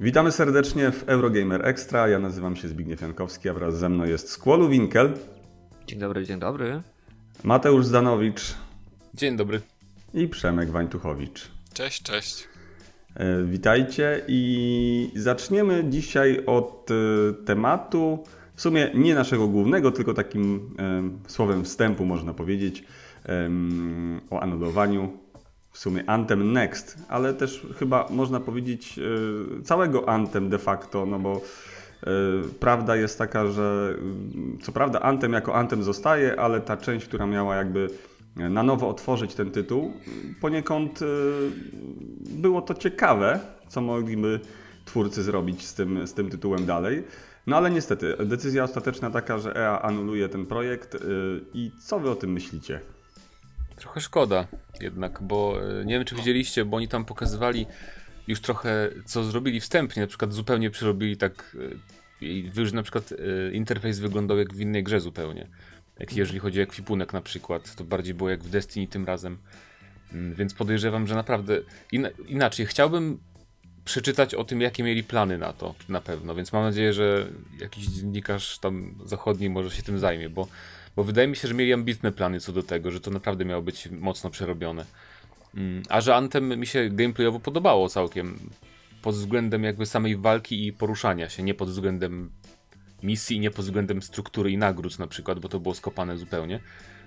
Witamy serdecznie w Eurogamer Extra. Ja nazywam się Zbigniew Jankowski, a wraz ze mną jest Skłolu Winkel. Dzień dobry, dzień dobry. Mateusz Zdanowicz. Dzień dobry. I Przemek Wańtuchowicz. Cześć, cześć. E, witajcie i zaczniemy dzisiaj od e, tematu, w sumie nie naszego głównego, tylko takim e, słowem wstępu można powiedzieć o anulowaniu w sumie Anthem Next, ale też chyba można powiedzieć całego Anthem de facto, no bo prawda jest taka, że co prawda Anthem jako Anthem zostaje, ale ta część, która miała jakby na nowo otworzyć ten tytuł. Poniekąd było to ciekawe, co mogliby twórcy zrobić z tym, z tym tytułem dalej. No ale niestety, decyzja ostateczna taka, że EA anuluje ten projekt. I co wy o tym myślicie? Trochę szkoda jednak, bo y, nie wiem czy widzieliście, bo oni tam pokazywali już trochę co zrobili wstępnie, na przykład zupełnie przerobili tak i już na przykład interfejs wyglądał jak w innej grze zupełnie. Jak jeżeli chodzi o ekwipunek na przykład, to bardziej było jak w Destiny tym razem. Mm, więc podejrzewam, że naprawdę in inaczej. Chciałbym przeczytać o tym, jakie mieli plany na to, na pewno, więc mam nadzieję, że jakiś dziennikarz tam zachodni może się tym zajmie, bo, bo wydaje mi się, że mieli ambitne plany co do tego, że to naprawdę miało być mocno przerobione. Mm, a że Anthem mi się gameplayowo podobało całkiem pod względem jakby samej walki i poruszania się, nie pod względem misji, nie pod względem struktury i nagród na przykład, bo to było skopane zupełnie.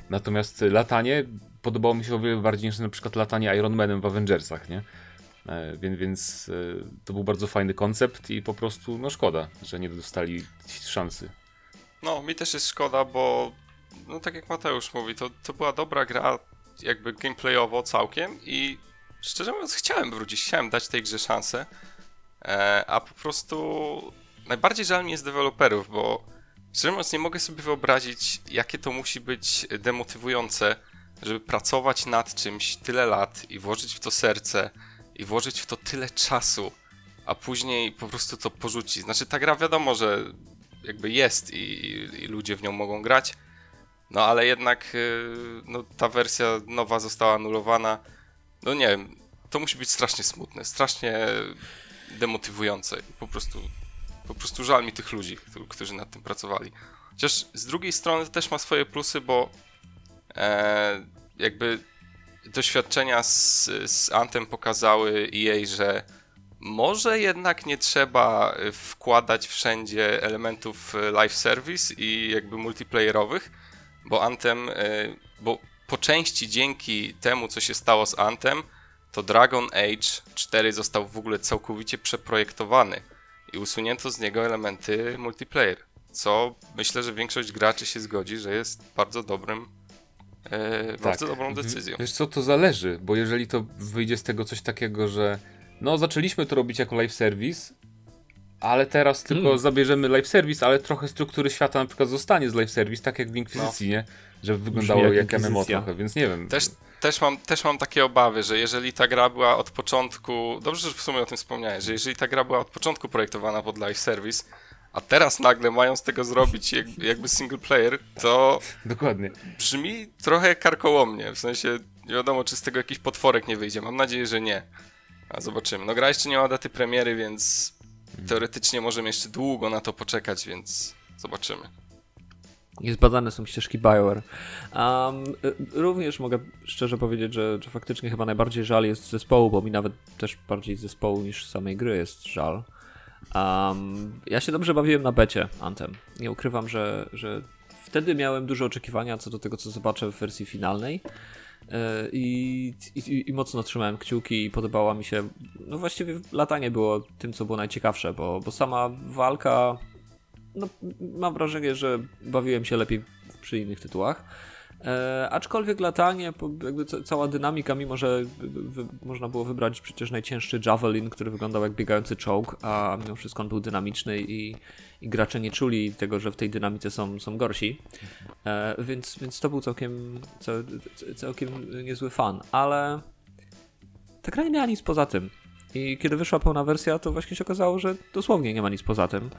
Natomiast latanie podobało mi się o wiele bardziej niż na przykład latanie Iron Manem w Avengersach, nie? E, więc, więc e, to był bardzo fajny koncept i po prostu no szkoda, że nie dostali szansy. No, mi też jest szkoda, bo no tak jak Mateusz mówi, to, to była dobra gra jakby gameplayowo całkiem i szczerze mówiąc chciałem wrócić, chciałem dać tej grze szansę, e, a po prostu najbardziej żal mi jest deweloperów, bo szczerze mówiąc nie mogę sobie wyobrazić, jakie to musi być demotywujące, żeby pracować nad czymś tyle lat i włożyć w to serce i włożyć w to tyle czasu, a później po prostu to porzucić. Znaczy ta gra wiadomo, że jakby jest i, i ludzie w nią mogą grać, no ale jednak y, no, ta wersja nowa została anulowana. No nie wiem, to musi być strasznie smutne, strasznie demotywujące. Po prostu po prostu żal mi tych ludzi, którzy nad tym pracowali. Chociaż z drugiej strony też ma swoje plusy, bo e, jakby doświadczenia z, z Antem pokazały jej, że może jednak nie trzeba wkładać wszędzie elementów live service i jakby multiplayerowych, bo Anthem, e, bo po części dzięki temu, co się stało z Anthem, to Dragon Age 4 został w ogóle całkowicie przeprojektowany i usunięto z niego elementy multiplayer. Co myślę, że większość graczy się zgodzi, że jest bardzo dobrym tak. bardzo dobrą decyzją. Wiesz co, to zależy, bo jeżeli to wyjdzie z tego coś takiego, że no zaczęliśmy to robić jako live service, ale teraz tylko hmm. zabierzemy live service, ale trochę struktury świata na przykład zostanie z live service, tak jak w Inkwizycji, no. nie? Żeby wyglądało jak, jak MMO trochę, więc nie wiem. Też, też, mam, też mam takie obawy, że jeżeli ta gra była od początku, dobrze, że w sumie o tym wspomniałeś, że jeżeli ta gra była od początku projektowana pod live service, a teraz nagle mają z tego zrobić jak, jakby single player, to Dokładnie. brzmi trochę karkołomnie, w sensie nie wiadomo, czy z tego jakiś potworek nie wyjdzie, mam nadzieję, że nie. A zobaczymy. No gra jeszcze nie ma daty premiery, więc teoretycznie możemy jeszcze długo na to poczekać, więc zobaczymy. Niezbadane są ścieżki Bioware. Um, również mogę szczerze powiedzieć, że, że faktycznie chyba najbardziej żal jest zespołu, bo mi nawet też bardziej zespołu niż samej gry jest żal. Um, ja się dobrze bawiłem na becie Anthem. Nie ukrywam, że, że wtedy miałem duże oczekiwania co do tego, co zobaczę w wersji finalnej. E, I, i, I, mocno trzymałem kciuki i podobała mi się. No właściwie latanie było tym, co było najciekawsze, bo, bo sama walka no, mam wrażenie, że bawiłem się lepiej przy innych tytułach. E, aczkolwiek latanie, jakby cała dynamika, mimo że można było wybrać przecież najcięższy javelin, który wyglądał jak biegający czołg, a mimo wszystko on był dynamiczny i, i gracze nie czuli tego, że w tej dynamice są, są gorsi. E, więc, więc to był całkiem, całkiem niezły fan, ale ta gra nie miała nic poza tym. I kiedy wyszła pełna wersja, to właśnie się okazało, że dosłownie nie ma nic poza tym,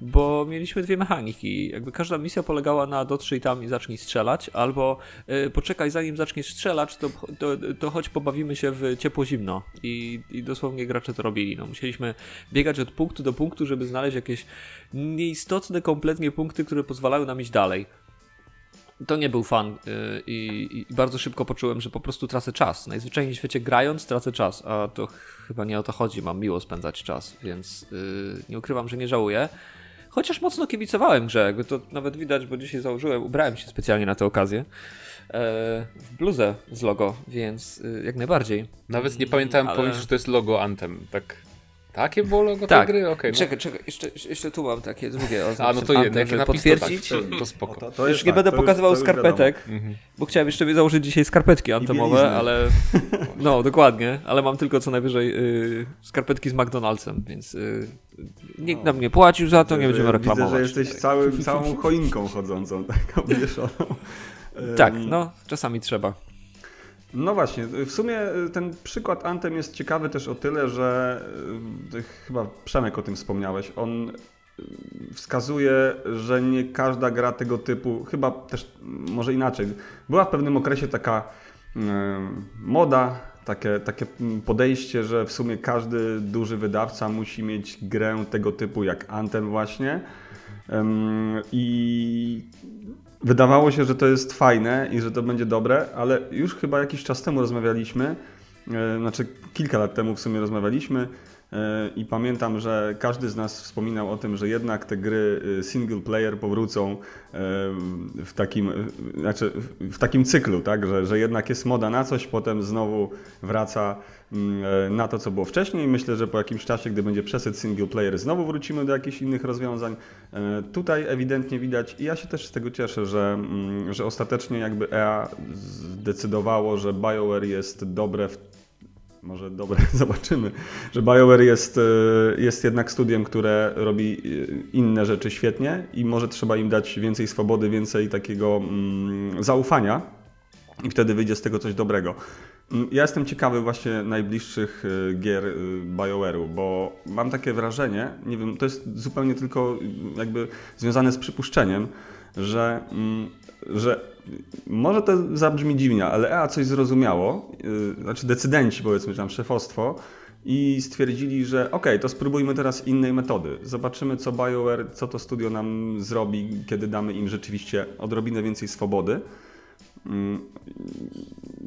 bo mieliśmy dwie mechaniki. Jakby każda misja polegała na dotrzyj tam i zacznij strzelać, albo y, poczekaj zanim zaczniesz strzelać, to, to, to choć pobawimy się w ciepło-zimno. I, I dosłownie gracze to robili. No, musieliśmy biegać od punktu do punktu, żeby znaleźć jakieś nieistotne kompletnie punkty, które pozwalały nam iść dalej to nie był fan y, i, i, bardzo szybko poczułem, że po prostu tracę czas. Najzwyczajniej w świecie grając tracę czas, a to chyba nie o to chodzi. Mam miło spędzać czas, więc yy, nie ukrywam, że nie żałuję. Chociaż mocno kibicowałem grze, jakby to nawet widać, bo dzisiaj założyłem, ubrałem się specjalnie na tę okazję e, w bluzę z logo, więc y, jak najbardziej. Nawet nie pamiętałem Ale... powiedzieć, że to jest logo Anthem, tak takie było logo tak. tej gry? Okay, no. Czekaj, czekaj, jeszcze, jeszcze tu mam takie drugie oznaki. A, no to jedno, żeby potwierdzić. To, to, to spoko. To, to już nie tak, będę pokazywał już, skarpetek, mhm. bo chciałem jeszcze założyć dzisiaj skarpetki antemowe, ale... No, dokładnie, ale mam tylko co najwyżej y, skarpetki z McDonald'sem, więc y, nikt no. nam nie płacił za to, widzę, nie będziemy reklamować. Widzę, że jesteś całym, całą choinką chodzącą, taką wieszoną. Tak, no, czasami trzeba. No właśnie, w sumie y, ten przykład Anthem jest ciekawy też o tyle, że y, chyba Przemek o tym wspomniałeś. On y, wskazuje, że nie każda gra tego typu, chyba też może inaczej. Była w pewnym okresie taka moda, takie, takie podejście, że w sumie każdy duży wydawca musi mieć grę tego typu jak Anthem właśnie. I wydawało się, że to jest fajne i że to będzie dobre, ale już chyba jakiś czas temu rozmawialiśmy, e, znaczy kilka lat temu w sumie rozmawialiśmy i pamiętam, że każdy z nas wspominał o tym, że jednak te gry e, single player powrócą w takim, znaczy w takim cyklu, tak? że, że jednak jest moda na coś, potem znowu wraca Mm, e, na to, co było wcześniej. Myślę, że po jakimś czasie, gdy będzie przesyt single player, znowu wrócimy do jakichś innych rozwiązań. E, tutaj ewidentnie widać i ja się też z tego cieszę, że, mm, że ostatecznie jakby EA zdecydowało, że BioWare jest dobre w może dobre, zobaczymy, że BioWare jest, e, jest jednak studiem, które robi inne rzeczy świetnie i może trzeba im dać więcej swobody, więcej takiego mm, zaufania i wtedy wyjdzie z tego coś dobrego. Mm, ja jestem ciekawy właśnie najbliższych y, gier BioWare'u, bo mam takie wrażenie, nie wiem, to jest zupełnie tylko jakby związane z przypuszczeniem, że, mm, że może to zabrzmi dziwnie, ale EA coś zrozumiało, znaczy decydenci powiedzmy, tam szefostwo i stwierdzili, że ok, to spróbujmy teraz innej metody. Zobaczymy, co BioWare, co to studio nam zrobi, kiedy damy im rzeczywiście odrobinę więcej swobody. Mm,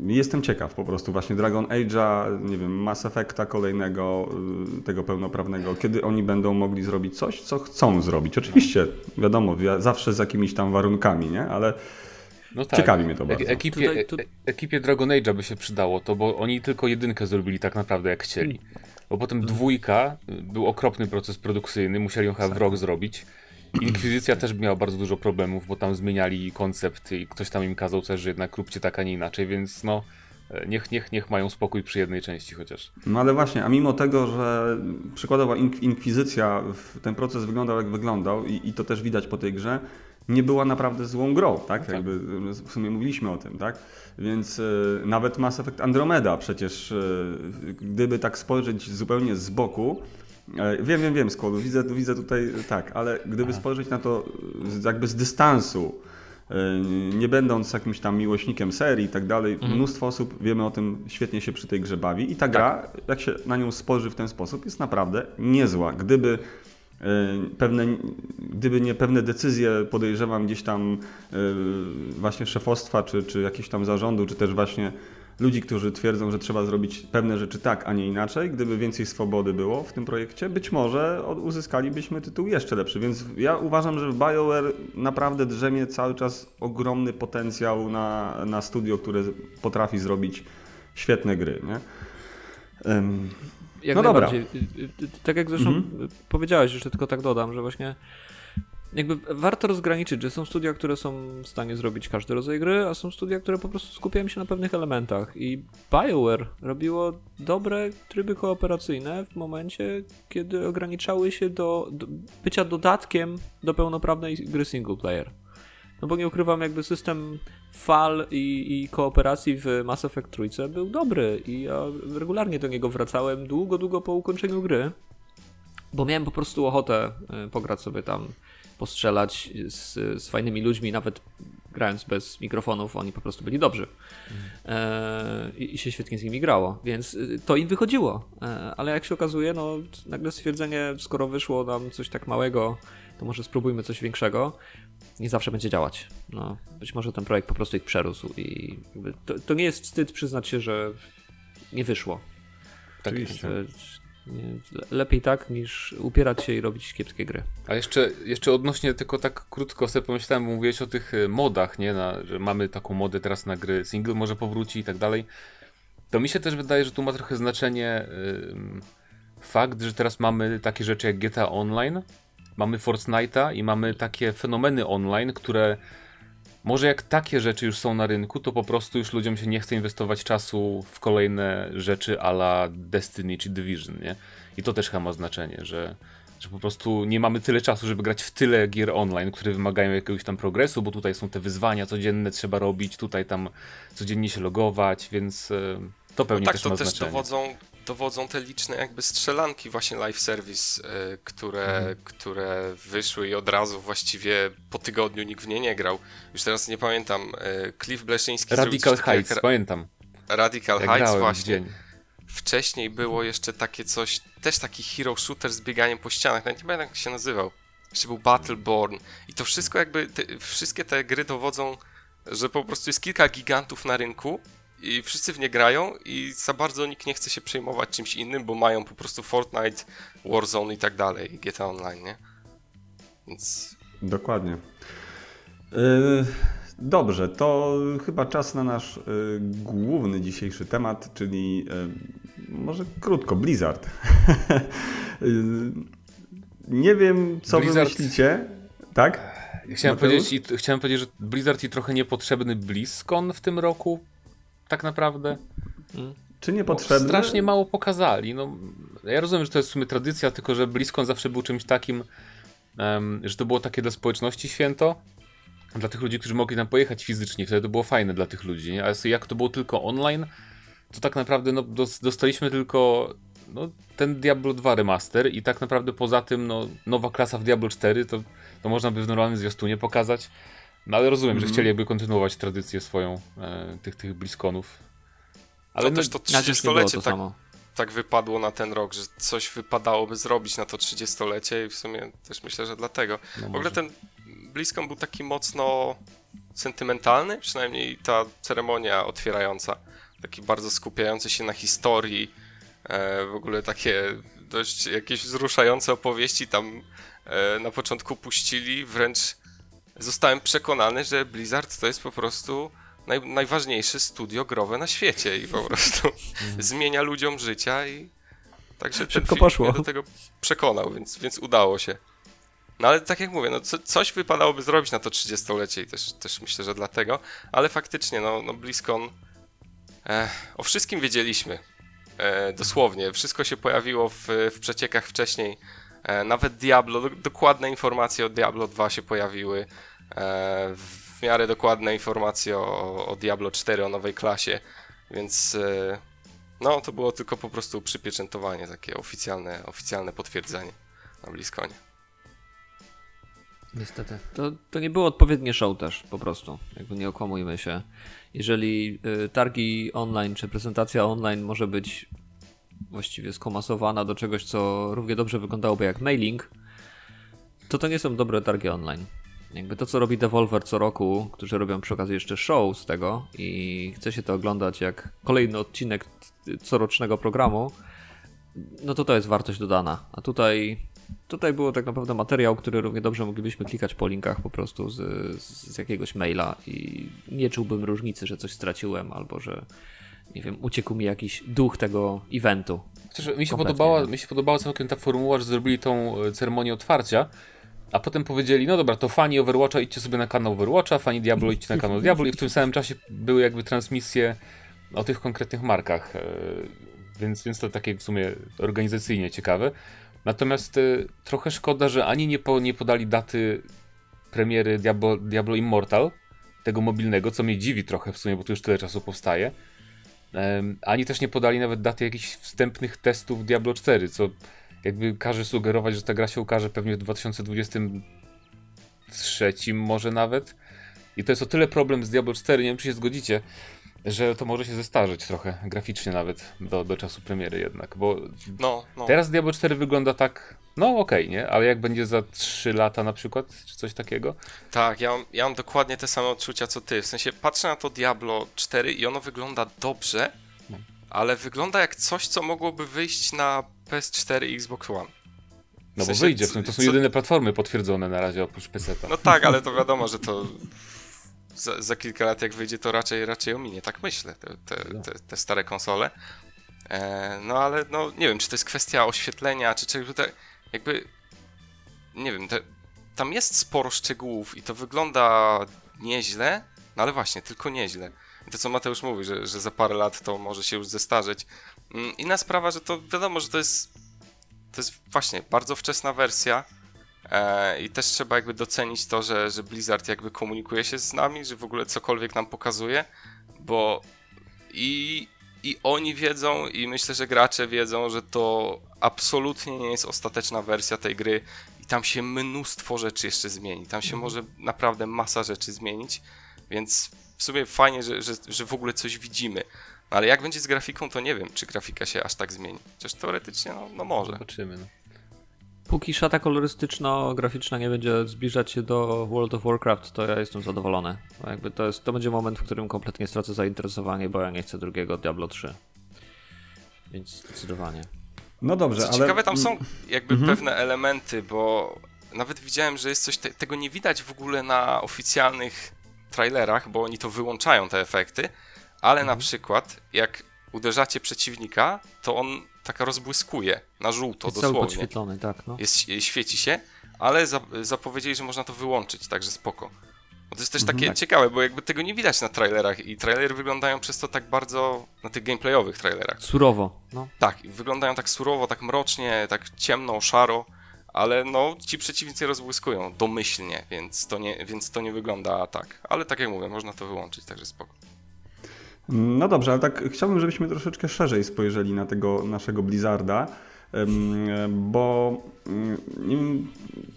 jestem ciekaw po prostu właśnie Dragon Age'a, nie wiem, Mass Effecta kolejnego, y, tego pełnoprawnego, kiedy oni będą mogli zrobić coś, co chcą zrobić. Oczywiście, wiadomo, zawsze z jakimiś tam warunkami, nie? Ale no tak. ciekawi mnie to bardzo. Ekipie, Tutaj, tu... E, ekipie Dragon Age'a by się przydało to, bo oni tylko jedynkę zrobili tak naprawdę jak chcieli. Bo potem dwójka, y, był okropny proces produkcyjny, musieli ją chyba w rok zrobić. Inkwizycja też miała bardzo dużo problemów, bo tam zmieniali koncept i ktoś tam im kazał też, że jednak róbcie tak, a nie inaczej, więc no e, niech, niech, niech mają spokój przy jednej części chociaż. No ale właśnie, a mimo tego, że przykładowa inkwizycja, ten proces wyglądał jak wyglądał i, i to też widać po tej grze, nie była naprawdę złą grą, tak? tak. Jakby w sumie mówiliśmy o tym, tak? Więc y, nawet Mass Effect Andromeda przecież, y, gdyby tak spojrzeć zupełnie z boku, wiem, wiem, wiem, Składu, widzę, widzę tutaj, tak, ale gdyby spojrzeć na to jakby z dystansu, e, nie będąc jakimś tam miłośnikiem serii i tak dalej, mhm. mnóstwo osób, wiemy o tym, świetnie się przy tej grze bawi i ta gra, tak. jak się na nią spojrzy w ten sposób, jest naprawdę niezła. Gdyby e, pewne, gdyby nie pewne decyzje, podejrzewam gdzieś tam właśnie szefostwa, czy, czy jakiegoś tam zarządu, czy też właśnie ludzi, którzy twierdzą, że trzeba zrobić pewne rzeczy tak, a nie inaczej. Gdyby więcej swobody było w tym projekcie, być może uzyskalibyśmy tytuł jeszcze lepszy. Więc ja uważam, że w BioWare naprawdę drzemie cały czas ogromny potencjał na, na studio, które potrafi zrobić świetne gry. Nie? Um, jak no dobra. Tak jak zresztą mhm. powiedziałeś, jeszcze tylko tak dodam, że właśnie jakby warto rozgraniczyć, że są studia, które są w stanie zrobić każdy rodzaj gry, a są studia, które po prostu skupiają się na pewnych elementach. I BioWare robiło dobre tryby kooperacyjne w momencie, kiedy ograniczały się do, do bycia dodatkiem do pełnoprawnej gry single player. No bo nie ukrywam, jakby system fal i, i kooperacji w Mass Effect trójce był dobry i ja regularnie do niego wracałem długo, długo po ukończeniu gry, bo miałem po prostu ochotę y, pograć sobie tam, postrzelać z, z fajnymi ludźmi, nawet grając bez mikrofonów, oni po prostu byli dobrzy e, i, się świetnie z nimi grało, więc y, to im wychodziło, e, ale jak się okazuje, no nagle stwierdzenie, skoro wyszło nam coś tak małego, to może spróbujmy coś większego, nie zawsze będzie działać. No, być może ten projekt po prostu ich przerósł i to, to, nie jest wstyd przyznać się, że nie wyszło. Tak, Oczywiście. Lepiej tak, niż upierać się i robić kiepskie gry. A jeszcze, jeszcze odnośnie, tylko tak krótko sobie pomyślałem, bo mówiłeś o tych y, modach, nie? Na, że mamy taką modę teraz na gry single, może powróci i tak dalej. To mi się też wydaje, że tu ma trochę znaczenie yy, fakt, że teraz mamy takie rzeczy jak GTA Online, mamy Fortnite'a i mamy takie fenomeny online, które może jak takie rzeczy już są na rynku, to po prostu już ludziom się nie chce inwestować czasu w kolejne rzeczy ala Destiny czy Division, nie? I to też chyba ma znaczenie, że, że po prostu nie mamy tyle czasu, żeby grać w tyle gier online, które wymagają jakiegoś tam progresu, bo tutaj są te wyzwania codzienne, trzeba robić, tutaj tam codziennie się logować, więc e, to pewnie no tak, też to ma też znaczenie. dowodzą dowodzą te liczne jakby strzelanki właśnie live service, y, które, mhm. które wyszły i od razu właściwie po tygodniu nikt w nie nie grał. Już teraz nie pamiętam, y, Cliff Bleszyński Radical Heights, jak... pamiętam. Radical Heights właśnie. Wcześniej było jeszcze takie coś, też taki hero shooter z bieganiem po ścianach, nawet nie pamiętam jak się nazywał. Jeszcze był Battleborn i to wszystko jakby, te, wszystkie te gry dowodzą, że po prostu jest kilka gigantów na rynku i wszyscy w nie grają i za bardzo nikt nie chce się przejmować czymś innym, bo mają po prostu Fortnite, Warzone i tak dalej, GTA Online, nie? Więc... Dokładnie. Yy, dobrze, to chyba czas na nasz yy, główny dzisiejszy temat, czyli yy, może krótko, Blizzard. nie wiem, co Blizzard... wy myślicie. Tak? Chciałem powiedzieć, chciałem powiedzieć, że Blizzard i trochę niepotrzebny BlizzCon w tym roku tak naprawdę. Hmm. Czy niepotrzebne? strasznie mało pokazali. No, ja rozumiem, że to jest w sumie tradycja, tylko że BlizzCon zawsze był czymś takim, um, że to było takie dla społeczności święto, dla tych ludzi, którzy mogli tam pojechać fizycznie, wtedy to było fajne dla tych ludzi, nie? ale jak to było tylko online, to tak naprawdę no, dostaliśmy tylko no, ten Diablo 2 remaster i tak naprawdę poza tym no, nowa klasa w Diablo 4 to, to można by w normalnym zwiastunie pokazać. No ale rozumiem, mm. że mhm. chcieli jakby kontynuować tradycję swoją e, tych, tych bliskonów. Ale to no, też to 30-lecie tak, tak wypadło na ten rok, że coś wypadałoby zrobić na to 30-lecie i w sumie też myślę, że dlatego. No w ogóle ten bliskon był taki mocno sentymentalny, przynajmniej ta ceremonia otwierająca. Taki bardzo skupiający się na historii, e, w ogóle takie dość jakieś wzruszające opowieści tam e, na początku puścili, wręcz zostałem przekonany, że Blizzard to jest po prostu naj, najważniejsze studio growe na świecie i po prostu zmienia ludziom życia i także ten Szybko poszło. mnie do tego przekonał, więc, więc udało się. No ale tak jak mówię, no co, coś wypadałoby zrobić na to 30-lecie i też, też myślę, że dlatego, ale faktycznie, no, no BlizzCon e, o wszystkim wiedzieliśmy. E, dosłownie, wszystko się pojawiło w, w przeciekach wcześniej nawet Diablo, dokładne informacje o Diablo 2 się pojawiły. E, w miarę dokładne informacje o, o Diablo 4, o nowej klasie, więc e, no to było tylko po prostu przypieczętowanie, takie oficjalne, oficjalne potwierdzenie na Bliskonie. Niestety. To, to nie było odpowiednie show też, po prostu. Jakby nie okłamujmy się. Jeżeli y, targi online czy prezentacja online może być właściwie skomasowana do czegoś, co równie dobrze wyglądałoby jak mailing, to to nie są dobre targi online. Jakby to, co robi Devolver co roku, którzy robią przy okazji jeszcze show z tego i chce się to oglądać jak kolejny odcinek corocznego programu, no to to jest wartość dodana. A tutaj, tutaj było tak naprawdę materiał, który równie dobrze moglibyśmy klikać po linkach po prostu z, z jakiegoś maila i nie czułbym różnicy, że coś straciłem albo że nie wiem, uciekł mi jakiś duch tego eventu. Chociaż mi się, podobała, mi się podobała całkiem ta formuła, że zrobili tą e, ceremonię otwarcia, a potem powiedzieli, no dobra, to fani Overwatcha idźcie sobie na kanał Overwatcha, fani Diablo idźcie na kanał Diablo i w tym samym czasie były jakby transmisje o tych konkretnych markach, e, więc, więc to takie w sumie organizacyjnie ciekawe. Natomiast e, trochę szkoda, że ani nie, po, nie podali daty premiery Diablo, Diablo Immortal, tego mobilnego, co mnie dziwi trochę w sumie, bo to już tyle czasu powstaje. Ani też nie podali nawet daty jakichś wstępnych testów Diablo 4, co jakby każe sugerować, że ta gra się ukaże pewnie w 2023 może nawet. I to jest o tyle problem z Diablo 4, nie wiem czy się zgodzicie, że to może się zestarzeć trochę, graficznie nawet, do, do czasu premiery jednak, bo No, no. teraz Diablo 4 wygląda tak, no okej, okay, nie? Ale jak będzie za 3 lata na przykład, czy coś takiego? Tak, ja mam, ja mam dokładnie te same odczucia co ty. W sensie patrzę na to Diablo 4 i ono wygląda dobrze, No. ale wygląda jak coś, co mogłoby wyjść na PS4 i Xbox One. No bo sensie, wyjdzie, w sumie to są co- jedyne platformy potwierdzone na razie oprócz PC. No tak, ale to wiadomo, że to za, za kilka lat jak wyjdzie, to raczej raczej ominie, tak myślę, te, te, te, te stare konsole. E, no ale no nie wiem, czy to jest kwestia oświetlenia, czy czegoś tutaj, jakby nie wiem, te, tam jest sporo szczegółów i to wygląda nieźle, no ale właśnie, tylko nieźle. I to co Mateusz mówi, że, że za parę lat to może się już zestarzeć. Mm, Inna sprawa, że to wiadomo, że to jest to jest właśnie bardzo wczesna wersja, I też trzeba jakby docenić to, że, że Blizzard jakby komunikuje się z nami, że w ogóle cokolwiek nam pokazuje, bo i, i oni wiedzą, i myślę, że gracze wiedzą, że to absolutnie nie jest ostateczna wersja tej gry i tam się mnóstwo rzeczy jeszcze zmieni. Tam się może naprawdę masa rzeczy zmienić, więc w sumie fajnie, że, że, że w ogóle coś widzimy. No, ale jak będzie z grafiką, to nie wiem, czy grafika się aż tak zmieni. Chociaż teoretycznie, no, no może. Zobaczymy. No. Póki szata kolorystyczno-graficzna nie będzie zbliżać się do World of Warcraft, to ja jestem zadowolony. Jakby to, jest, to będzie moment, w którym kompletnie stracę zainteresowanie, bo ja nie chcę drugiego Diablo 3. Więc zdecydowanie. No dobrze, Co ale... ciekawe, tam są jakby Mhm. pewne elementy, bo nawet widziałem, że jest coś, te, tego nie widać w ogóle na oficjalnych trailerach, bo oni to wyłączają te efekty, ale Mhm. na przykład jak uderzacie przeciwnika, to on tak rozbłyskuje na żółto jest cały dosłownie. podświetlony, tak, no. Jest, świeci się, ale za, zapowiedzieli, że można to wyłączyć, także spoko. Bo to jest też takie tak. ciekawe, bo jakby tego nie widać na trailerach i trailery wyglądają przez to tak bardzo na tych gameplayowych trailerach. Surowo, no. Tak, wyglądają tak surowo, tak mrocznie, tak ciemno, szaro, ale no ci przeciwnicy rozbłyskują domyślnie, więc to nie, więc to nie wygląda tak. Ale tak jak mówię, można to wyłączyć, także spoko. No dobrze, ale tak chciałbym, żebyśmy troszeczkę szerzej spojrzeli na tego naszego Blizzarda, bo mm,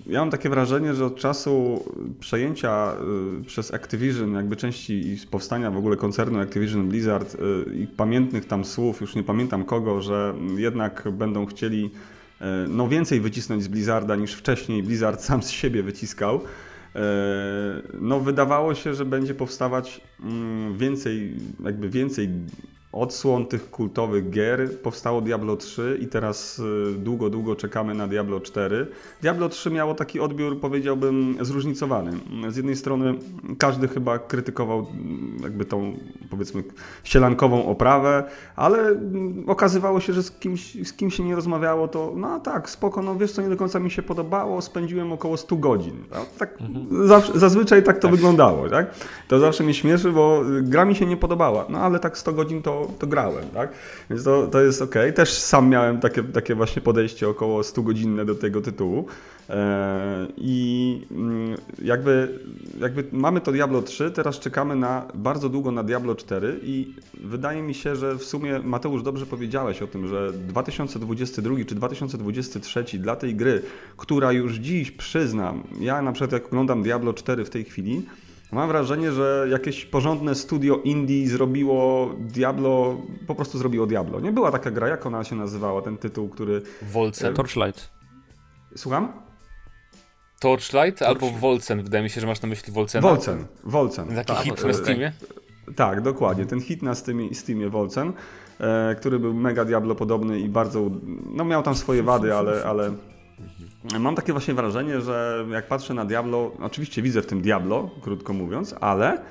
ja mam takie wrażenie, że od czasu przejęcia y, przez Activision jakby części i powstania w ogóle koncernu Activision Blizzard y, i pamiętnych tam słów, już nie pamiętam kogo, że jednak będą chcieli y, no więcej wycisnąć z Blizzarda niż wcześniej Blizzard sam z siebie wyciskał. E, No, wydawało się, że będzie powstawać mm, więcej, jakby więcej odsłon tych kultowych gier. Powstało Diablo 3 i teraz y, długo, długo czekamy na Diablo 4. Diablo 3 miało taki odbiór, powiedziałbym, zróżnicowany. Z jednej strony każdy chyba krytykował mm, jakby tą, powiedzmy, sielankową oprawę, ale mm, okazywało się, że z kimś, z kim się nie rozmawiało, to no tak, spoko, no wiesz co, nie do końca mi się podobało, spędziłem około 100 godzin. No, tak, zawsze, zazwyczaj tak to wyglądało, tak? To zawsze mnie śmieszy, bo y, gra mi się nie podobała, no ale tak 100 godzin to, to grałem, tak? Więc to, to jest ok. Też sam miałem takie, takie właśnie podejście około 100 godzinne do tego tytułu. E, I mm, jakby, jakby mamy to Diablo 3, teraz czekamy na bardzo długo na Diablo 4 i wydaje mi się, że w sumie Mateusz dobrze powiedziałeś o tym, że 2022 czy 2023 dla tej gry, która już dziś przyznam, ja na przykład jak oglądam Diablo 4 w tej chwili, Mam wrażenie, że jakieś porządne studio indie zrobiło Diablo, po prostu zrobiło Diablo. Nie była taka gra, jak ona się nazywała, ten tytuł, który... Wolcen. Torchlight. Słucham? Torchlight albo Wolcen. Wydaje mi się, że masz na myśli Wolcena. Wolcen, Wolcen. Taki tak. hit E, na Steamie. Tak, dokładnie. Ten hit na Steamie, Steamie Wolcen, e, który był mega Diablo podobny i bardzo, no miał tam swoje wady, ale, ale mam takie właśnie wrażenie, że jak patrzę na Diablo, oczywiście widzę w tym Diablo, krótko mówiąc, ale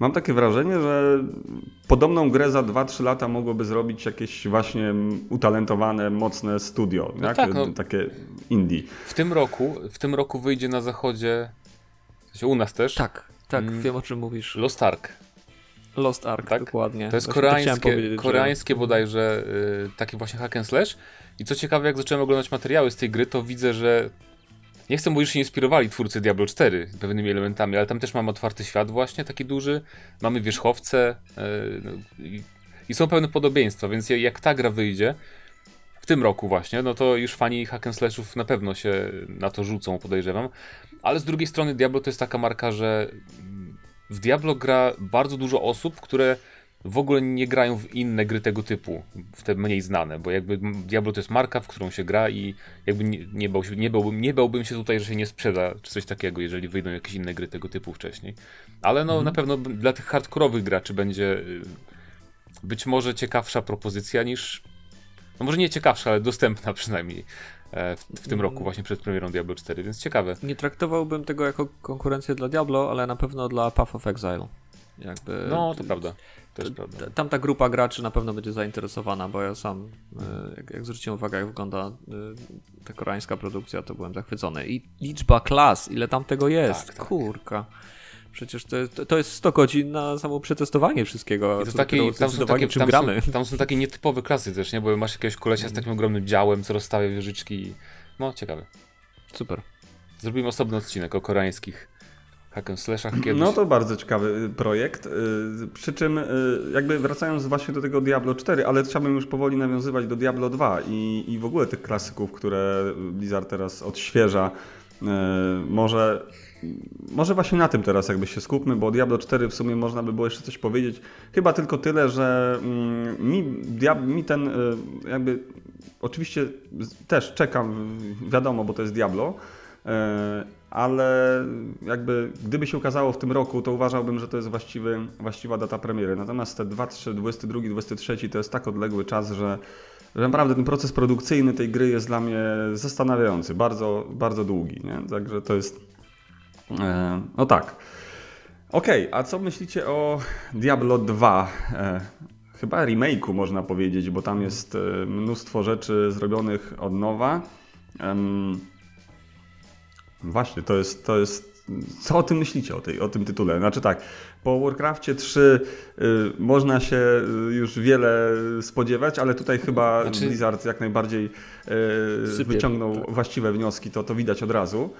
mam takie wrażenie, że podobną grę za 2-3 lata mogłoby zrobić jakieś właśnie utalentowane, mocne studio, No tak? tak, no. takie indie. W tym roku, w tym roku wyjdzie na zachodzie, u nas też, Tak, tak, Mm. wiem o czym mówisz. Lost Ark. Lost Ark, Tak? dokładnie. To jest Właśnie chciałem koreańskie, że- koreańskie bodajże y, taki właśnie hack and slash. I co ciekawe, jak zacząłem oglądać materiały z tej gry, to widzę, że nie chcę mówić, że się inspirowali twórcy Diablo 4 pewnymi elementami, ale tam też mamy otwarty świat właśnie, taki duży, mamy wierzchowce yy, i, i, są pewne podobieństwa, więc jak ta gra wyjdzie w tym roku właśnie, no to już fani hack and slashów na pewno się na to rzucą, podejrzewam, ale z drugiej strony Diablo to jest taka marka, że w Diablo gra bardzo dużo osób, które w ogóle nie grają w inne gry tego typu, w te mniej znane, bo jakby Diablo to jest marka, w którą się gra i jakby nie, nie, bał się, nie, bałbym, nie bałbym się tutaj, że się nie sprzeda czy coś takiego, jeżeli wyjdą jakieś inne gry tego typu wcześniej. Ale no mhm. na pewno dla tych hardkorowych graczy będzie y, być może ciekawsza propozycja niż, no może nie ciekawsza, ale dostępna przynajmniej w, w, tym roku właśnie przed premierą Diablo 4, więc ciekawe. Nie traktowałbym tego jako konkurencję dla Diablo, ale na pewno dla Path of Exile. Jakby... No, to prawda. Tam ta grupa graczy na pewno będzie zainteresowana, bo ja sam, e, jak, jak zwróciłem uwagę, jak wygląda e, ta koreańska produkcja, to byłem zachwycony. I liczba klas, ile tam tego jest, tak, tak. kurka. Przecież to, to jest 100 godzin na samo przetestowanie wszystkiego. to takie, tam, są takie, czym tam, gramy. Są, tam są takie nietypowe klasy też, nie? Bo masz jakiegoś kolesia z takim ogromnym działem, co rozstawia wieżyczki. No, ciekawe. Super. Zrobimy osobny odcinek o koreańskich hack and slashach kiedyś. No to bardzo ciekawy projekt. Y, przy czym y, jakby wracając właśnie do tego Diablo 4, ale chciałbym już powoli nawiązywać do Diablo 2 i, i w ogóle tych klasyków, które Blizzard teraz odświeża. Y, może, może właśnie na tym teraz jakby się skupmy, bo Diablo 4 w sumie można by było jeszcze coś powiedzieć. Chyba tylko tyle, że mm, mi, mi ten jakby oczywiście też czekam, wiadomo, bo to jest Diablo, ale jakby gdyby się ukazało w tym roku, to uważałbym, że to jest właściwy, właściwa data premiery. Natomiast te 2, 3, 22, 23 to jest tak odległy czas, że, że naprawdę ten proces produkcyjny tej gry jest dla mnie zastanawiający, bardzo, bardzo długi. Nie? Także to jest. No tak. Okej, okay, a co myślicie o Diablo 2? E, chyba remake'u można powiedzieć, bo tam jest e, mnóstwo rzeczy zrobionych od nowa. Właśnie, to jest, to jest. Co o tym myślicie, o, tej, o tym tytule? Znaczy tak, po Warcraftie 3 y, można się y, już wiele spodziewać, ale tutaj chyba znaczy... Blizzard jak najbardziej y, wyciągnął tak. właściwe wnioski, to, to widać od razu.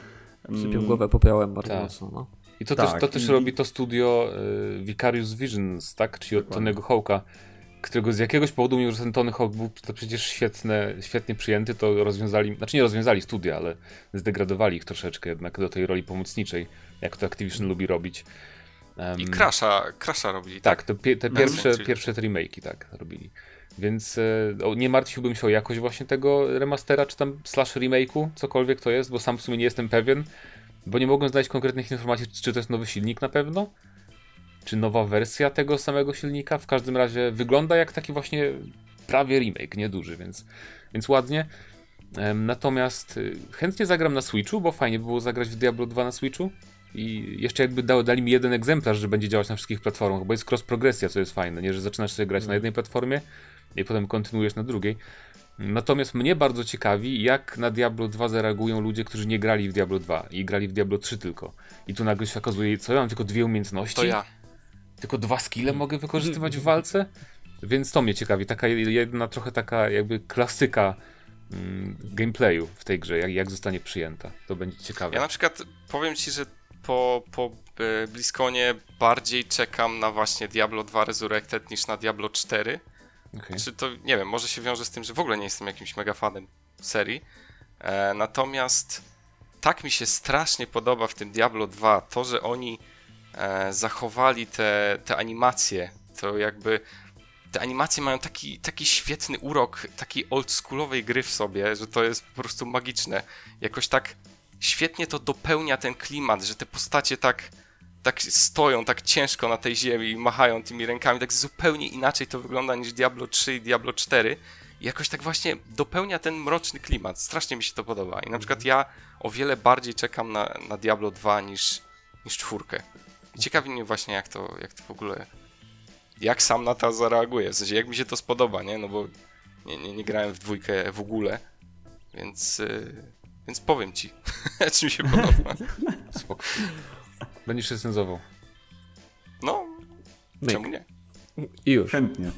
Sypią mm. głowę popiołem bardzo tak. mocno. No. I to, tak. też, to też robi to studio y, Vicarious Visions, tak? Czyli od Tonego Hołka którego z jakiegoś powodu, mimo że ten Tony Hawk był to przecież świetne, świetnie przyjęty, to rozwiązali, znaczy nie rozwiązali studia, ale zdegradowali ich troszeczkę jednak do tej roli pomocniczej, jak to Activision lubi robić. Um, I Crasha, Crasha robili. Tak, tak te, te pierwsze, pierwsze te remake'i tak robili. Więc e, nie martwiłbym się o jakość właśnie tego remastera, czy tam slash remake'u, cokolwiek to jest, bo sam w sumie nie jestem pewien, bo nie mogłem znaleźć konkretnych informacji, czy to jest nowy silnik na pewno, czy nowa wersja tego samego silnika. W każdym razie wygląda jak taki właśnie prawie remake, nieduży, więc, więc ładnie. Natomiast y, chętnie zagram na Switchu, bo fajnie by było zagrać w Diablo 2 na Switchu. I jeszcze jakby dał, dali mi jeden egzemplarz, że będzie działać na wszystkich platformach, bo jest cross progresja, co jest fajne, nie? Że zaczynasz sobie grać na jednej platformie i potem kontynuujesz na drugiej. Natomiast mnie bardzo ciekawi, jak na Diablo 2 zareagują ludzie, którzy nie grali w Diablo 2 i grali w Diablo 3 tylko. I tu nagle się okazuje, co ja mam tylko dwie umiejętności. To ja tylko dwa skille mogę wykorzystywać w walce? Więc to mnie ciekawi. Taka jedna trochę taka jakby klasyka mm, gameplayu w tej grze, jak, jak zostanie przyjęta. To będzie ciekawe. Ja na przykład powiem ci, że po, po e, BlizzConie bardziej czekam na właśnie Diablo 2 Resurrected niż na Diablo 4. Okay. Czy to, nie wiem, może się wiąże z tym, że w ogóle nie jestem jakimś mega fanem serii. E, natomiast tak mi się strasznie podoba w tym Diablo 2 to, że oni e, zachowali te, te animacje, to jakby te animacje mają taki, taki świetny urok takiej oldschoolowej gry w sobie, że to jest po prostu magiczne. Jakoś tak świetnie to dopełnia ten klimat, że te postacie tak, tak stoją tak ciężko na tej ziemi i machają tymi rękami, tak zupełnie inaczej to wygląda niż Diablo 3 i Diablo 4. I jakoś tak właśnie dopełnia ten mroczny klimat. Strasznie mi się to podoba. I na przykład ja o wiele bardziej czekam na, na Diablo 2 niż, niż czwórkę. I ciekawi mnie właśnie, jak to, jak to w ogóle. Jak sam na to zareaguje. W sensie, jak mi się to spodoba, nie? No bo nie, nie, nie grałem w dwójkę w ogóle. Więc. Yy, więc powiem ci, czy mi się podoba. Spoko. Będziesz recenzował. No, Myk. czemu nie? I już. Chętnie.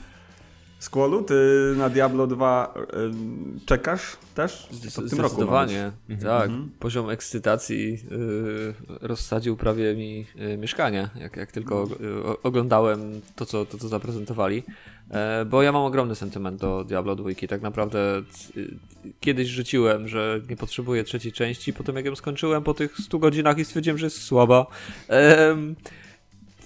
Squallu, ty na Diablo 2 y, czekasz też? To w tym roku Zdecydowanie, tak. Mhm. Poziom ekscytacji y, rozsadził prawie mi y, mieszkanie, jak, jak tylko oglądałem to co, to, co zaprezentowali. E, bo ja mam ogromny sentyment do Diablo 2. Tak naprawdę kiedyś rzuciłem, że nie potrzebuję trzeciej części, potem jak ją skończyłem po tych 100 godzinach i stwierdziłem, że jest słaba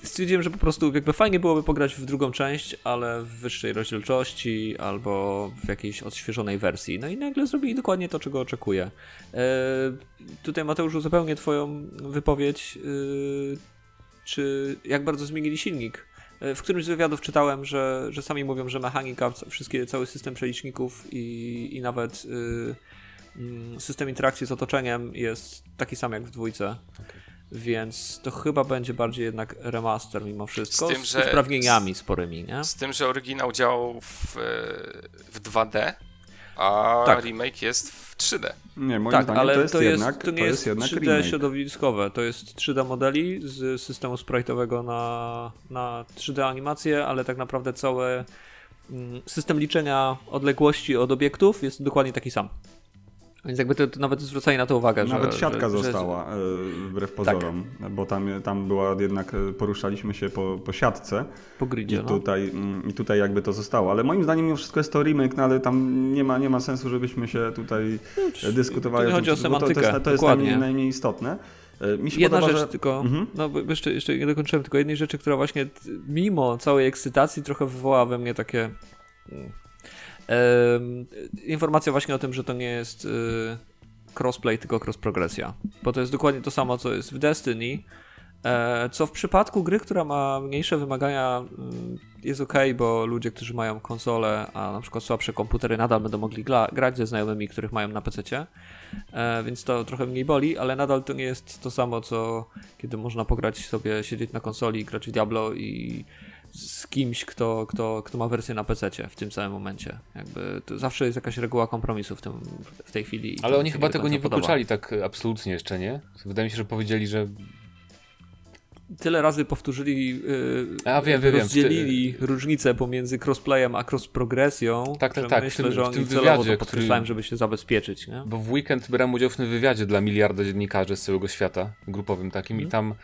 stwierdziłem, że po prostu jakby fajnie byłoby pograć w drugą część, ale w wyższej rozdzielczości albo w jakiejś odświeżonej wersji. No i nagle zrobili dokładnie to, czego oczekuję. E, tutaj Mateusz uzupełnię twoją wypowiedź, e, czy jak bardzo zmienili silnik. E, w którymś z wywiadów czytałem, że, że sami mówią, że mechanika, wszystkie, cały system przeliczników i, i nawet y, system interakcji z otoczeniem jest taki sam jak w dwójce. Okay. Więc to chyba będzie bardziej jednak remaster mimo wszystko. Z, tym, z że, usprawnieniami sporymi, nie? Z tym, że oryginał działał w, w 2D, a tak. remake jest w 3D. Nie, moim tak, zdaniem ale to jest, to jest jednak, to nie to jest, jest 3D remake. środowiskowe, to jest 3D modeli z systemu sprite'owego na, na 3D animację, ale tak naprawdę cały mm, system liczenia odległości od obiektów jest dokładnie taki sam. Więc jakby to, to nawet zwracali na to uwagę, Nawet że, siatka że, została że... wbrew tak. pozorom, tak. bo tam, tam była jednak, e, poruszaliśmy się po, po siatce. Po gridzie, i no. tutaj, no. I tutaj jakby to zostało. Ale moim zdaniem mimo wszystko jest to remake, no ale tam nie ma, nie ma sensu, żebyśmy się tutaj no, dyskutowali. To chodzi o semantykę, to, jest, to jest najmniej, najmniej istotne. E, mi się Jedna podoba, rzecz że... tylko, mhm. no jeszcze, jeszcze nie dokończyłem, tylko jednej rzeczy, która właśnie mimo całej ekscytacji trochę wywołała we mnie takie mm, informacja właśnie o tym, że to nie jest y, crossplay, tylko cross-progresja. Bo to jest dokładnie to samo, co jest w Destiny, e, co w przypadku gry, która ma mniejsze wymagania mm, jest ok, bo ludzie, którzy mają konsole, a na przykład słabsze komputery nadal będą mogli grać ze znajomymi, których mają na PC, e, więc to trochę mniej boli, ale nadal to nie jest to samo, co kiedy można pograć sobie, siedzieć na konsoli, grać w Diablo i z kimś, kto, kto, kto ma wersję na PC w tym samym momencie. Jakby zawsze jest jakaś reguła kompromisu w, tym, w tej chwili. Ale oni chyba tego nie podoba. wykluczali tak absolutnie jeszcze, nie? Wydaje mi się, że powiedzieli, że tyle razy powtórzyli, yy, A, wiem, wiem, rozdzielili wiem. różnicę pomiędzy crossplayem a cross-progresją, tak, tak, tak. myślę, w tym, że oni w tym wywiadzie, który... żeby się zabezpieczyć. Nie? Bo w weekend brałem udział w tym wywiadzie dla miliarda dziennikarzy z całego świata, grupowym takim mm. i mhm. tam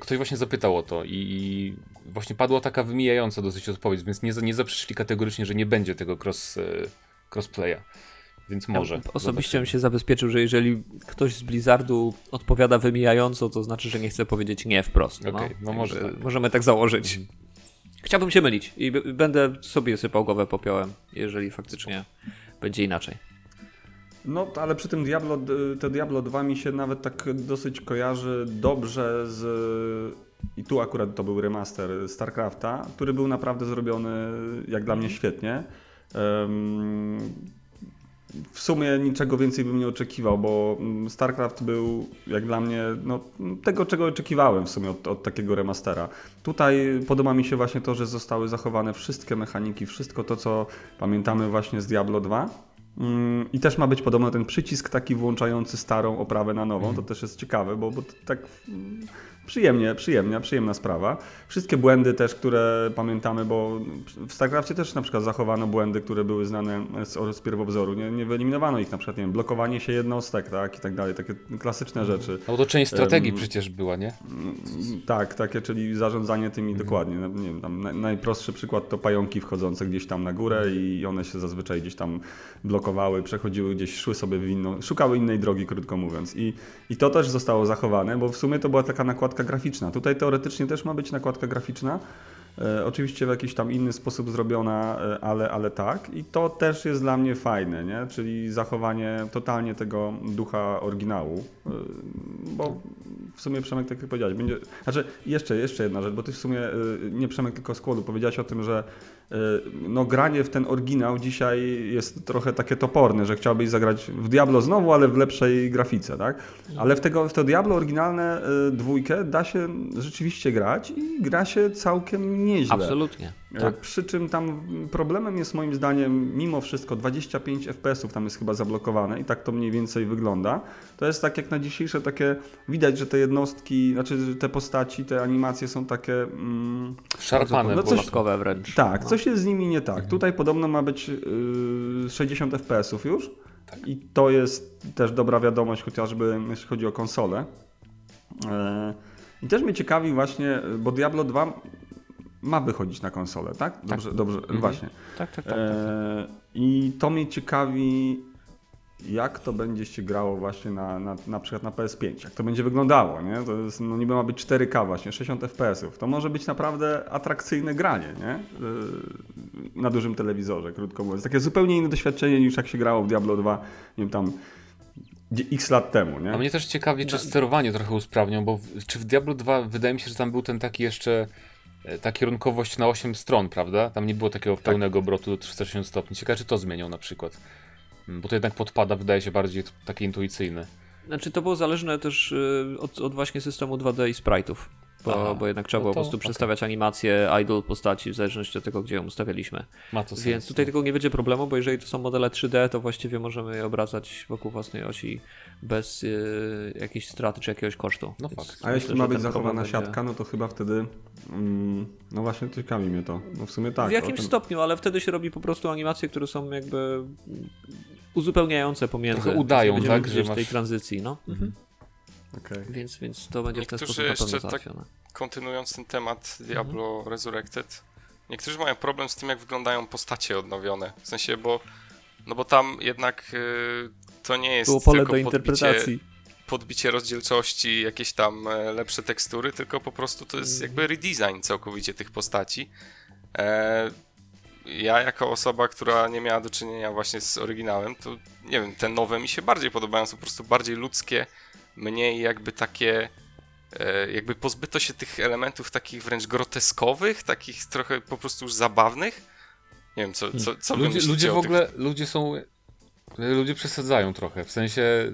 ktoś właśnie zapytał o to i właśnie padła taka wymijająca dosyć odpowiedź, więc nie, nie zaprzeczili kategorycznie, że nie będzie tego cross, e, crossplaya. Więc może. Ja osobiście bym się zabezpieczył, że jeżeli ktoś z Blizzardu odpowiada wymijająco, to znaczy, że nie chce powiedzieć nie wprost. Okay, no, no może. Tak. Możemy tak założyć. Mhm. Chciałbym się mylić i będę sobie sypał głowę popiołem, jeżeli faktycznie będzie inaczej. No, ale przy tym Diablo, te Diablo 2 mi się nawet tak dosyć kojarzy dobrze z... I tu akurat to był remaster StarCrafta, który był naprawdę zrobiony jak dla mnie świetnie. w sumie niczego więcej bym nie oczekiwał, bo StarCraft był jak dla mnie no, tego, czego oczekiwałem w sumie od, od, takiego remastera. Tutaj podoba mi się właśnie to, że zostały zachowane wszystkie mechaniki, wszystko to, co pamiętamy właśnie z Diablo 2 Mm, I też ma być podobno ten przycisk taki włączający starą oprawę na nową. To też jest ciekawe, bo, bo tak mm, przyjemnie, przyjemna, przyjemna sprawa. Wszystkie błędy też, które pamiętamy, bo w StarCraftie też na przykład zachowano błędy, które były znane z, z pierwowzoru. Nie, nie wyeliminowano ich na przykład, nie wiem, blokowanie się jednostek, tak, i tak dalej, takie klasyczne rzeczy. No to część strategii um, przecież była, nie? Tak, takie, czyli zarządzanie tymi mhm. dokładnie. No, nie wiem, tam najprostszy przykład to pająki wchodzące gdzieś tam na górę i one się zazwyczaj gdzieś tam blokowały, przechodziły gdzieś, szły sobie w inną, szukały innej drogi, krótko mówiąc. I, I to też zostało zachowane, bo w sumie to była taka nakładka nakładka graficzna. Tutaj teoretycznie też ma być nakładka graficzna. E, oczywiście w jakiś tam inny sposób zrobiona, e, ale, ale tak. I to też jest dla mnie fajne, nie? czyli zachowanie totalnie tego ducha oryginału. E, bo w sumie Przemek, tak jak powiedziałeś, będzie. Znaczy, jeszcze, jeszcze jedna rzecz, bo ty w sumie nie Przemek, tylko Skłodu powiedziałeś o tym, że no granie w ten oryginał dzisiaj jest trochę takie toporne, że chciałbyś zagrać w Diablo znowu, ale w lepszej grafice, tak? Ale w, tego, w to Diablo oryginalne dwójkę da się rzeczywiście grać i gra się całkiem nieźle. Absolutnie. E, tak. Przy czym tam problemem jest moim zdaniem mimo wszystko 25 FPS-ów tam jest chyba zablokowane i tak to mniej więcej wygląda. To jest tak jak na dzisiejsze takie, widać, że te jednostki, znaczy te postaci, te animacje są takie... Mm, Szarpane, no coś, wręcz. Tak, coś coś jest z nimi nie tak. Mhm. Tutaj podobno ma być yy, 60 FPS-ów już. I to jest też dobra wiadomość, chociażby jeśli chodzi o konsolę. E, I też mnie ciekawi właśnie, bo Diablo 2 ma wychodzić na konsolę, tak? Dobrze, dobrze właśnie. Tak, tak, tak. tak. E, I to mnie ciekawi, jak to będzie się grało właśnie na, na, na przykład na PS5, jak to będzie wyglądało, nie? To jest, no niby ma być 4K właśnie, 60 FPS-ów. To może być naprawdę atrakcyjne granie, nie? E, Na dużym telewizorze, krótko mówiąc. Takie zupełnie inne doświadczenie niż jak się grało w Diablo 2, nie wiem, tam x lat temu, nie? A mnie też ciekawi, czy sterowanie trochę usprawnią, bo w, czy w Diablo 2 wydaje mi się, że tam był ten taki jeszcze ta kierunkowość na 8 stron, prawda? Tam nie było takiego pełnego obrotu 360 stopni. Ciekawe, czy to zmienią na przykład. Mm, Bo to jednak podpada, wydaje się bardziej takie intuicyjne. Znaczy to było zależne też y, od, od właśnie systemu 2D i sprite'ów. Bo, Aha, bo jednak trzeba no było to po prostu okej. przestawiać animację idle postaci w zależności od tego, gdzie ją ustawialiśmy. Ma to sens. Więc tutaj tego nie będzie problemu, bo jeżeli to są modele 3D, to właściwie możemy je obracać wokół własnej osi bez y, jakiejś straty czy jakiegoś kosztu. No Więc fakt. A jeśli myślę, ma być zachowana będzie- siatka, no to chyba wtedy. Mm, no właśnie, ciekawi mnie to. No w sumie tak. w jakimś tym- stopniu, ale wtedy się robi po prostu animacje, które są jakby uzupełniające pomiędzy. Trochę udają, tak, że tej masz- tranzycji, no. Mhm. Okej. Więc, więc to będzie w ten Niektórzy sposób na pewno jeszcze tak- załatwione. Kontynuując ten temat Diablo Resurrected, niektórzy mają problem z tym, jak wyglądają postacie odnowione. W sensie, bo no bo tam jednak y, to nie jest Było pole tylko do interpretacji. Podbicie, podbicie rozdzielczości, jakieś tam e, lepsze tekstury, tylko po prostu to jest jakby redesign całkowicie tych postaci. E, ja jako osoba, która nie miała do czynienia właśnie z oryginałem, to nie wiem, te nowe mi się bardziej podobają, są po prostu bardziej ludzkie, mniej jakby takie e, jakby pozbyto się tych elementów takich wręcz groteskowych, takich trochę po prostu już zabawnych. Nie wiem, co, co, co Ludzie, ludzie w tych- ogóle, ludzie są, ludzie przesadzają trochę, w sensie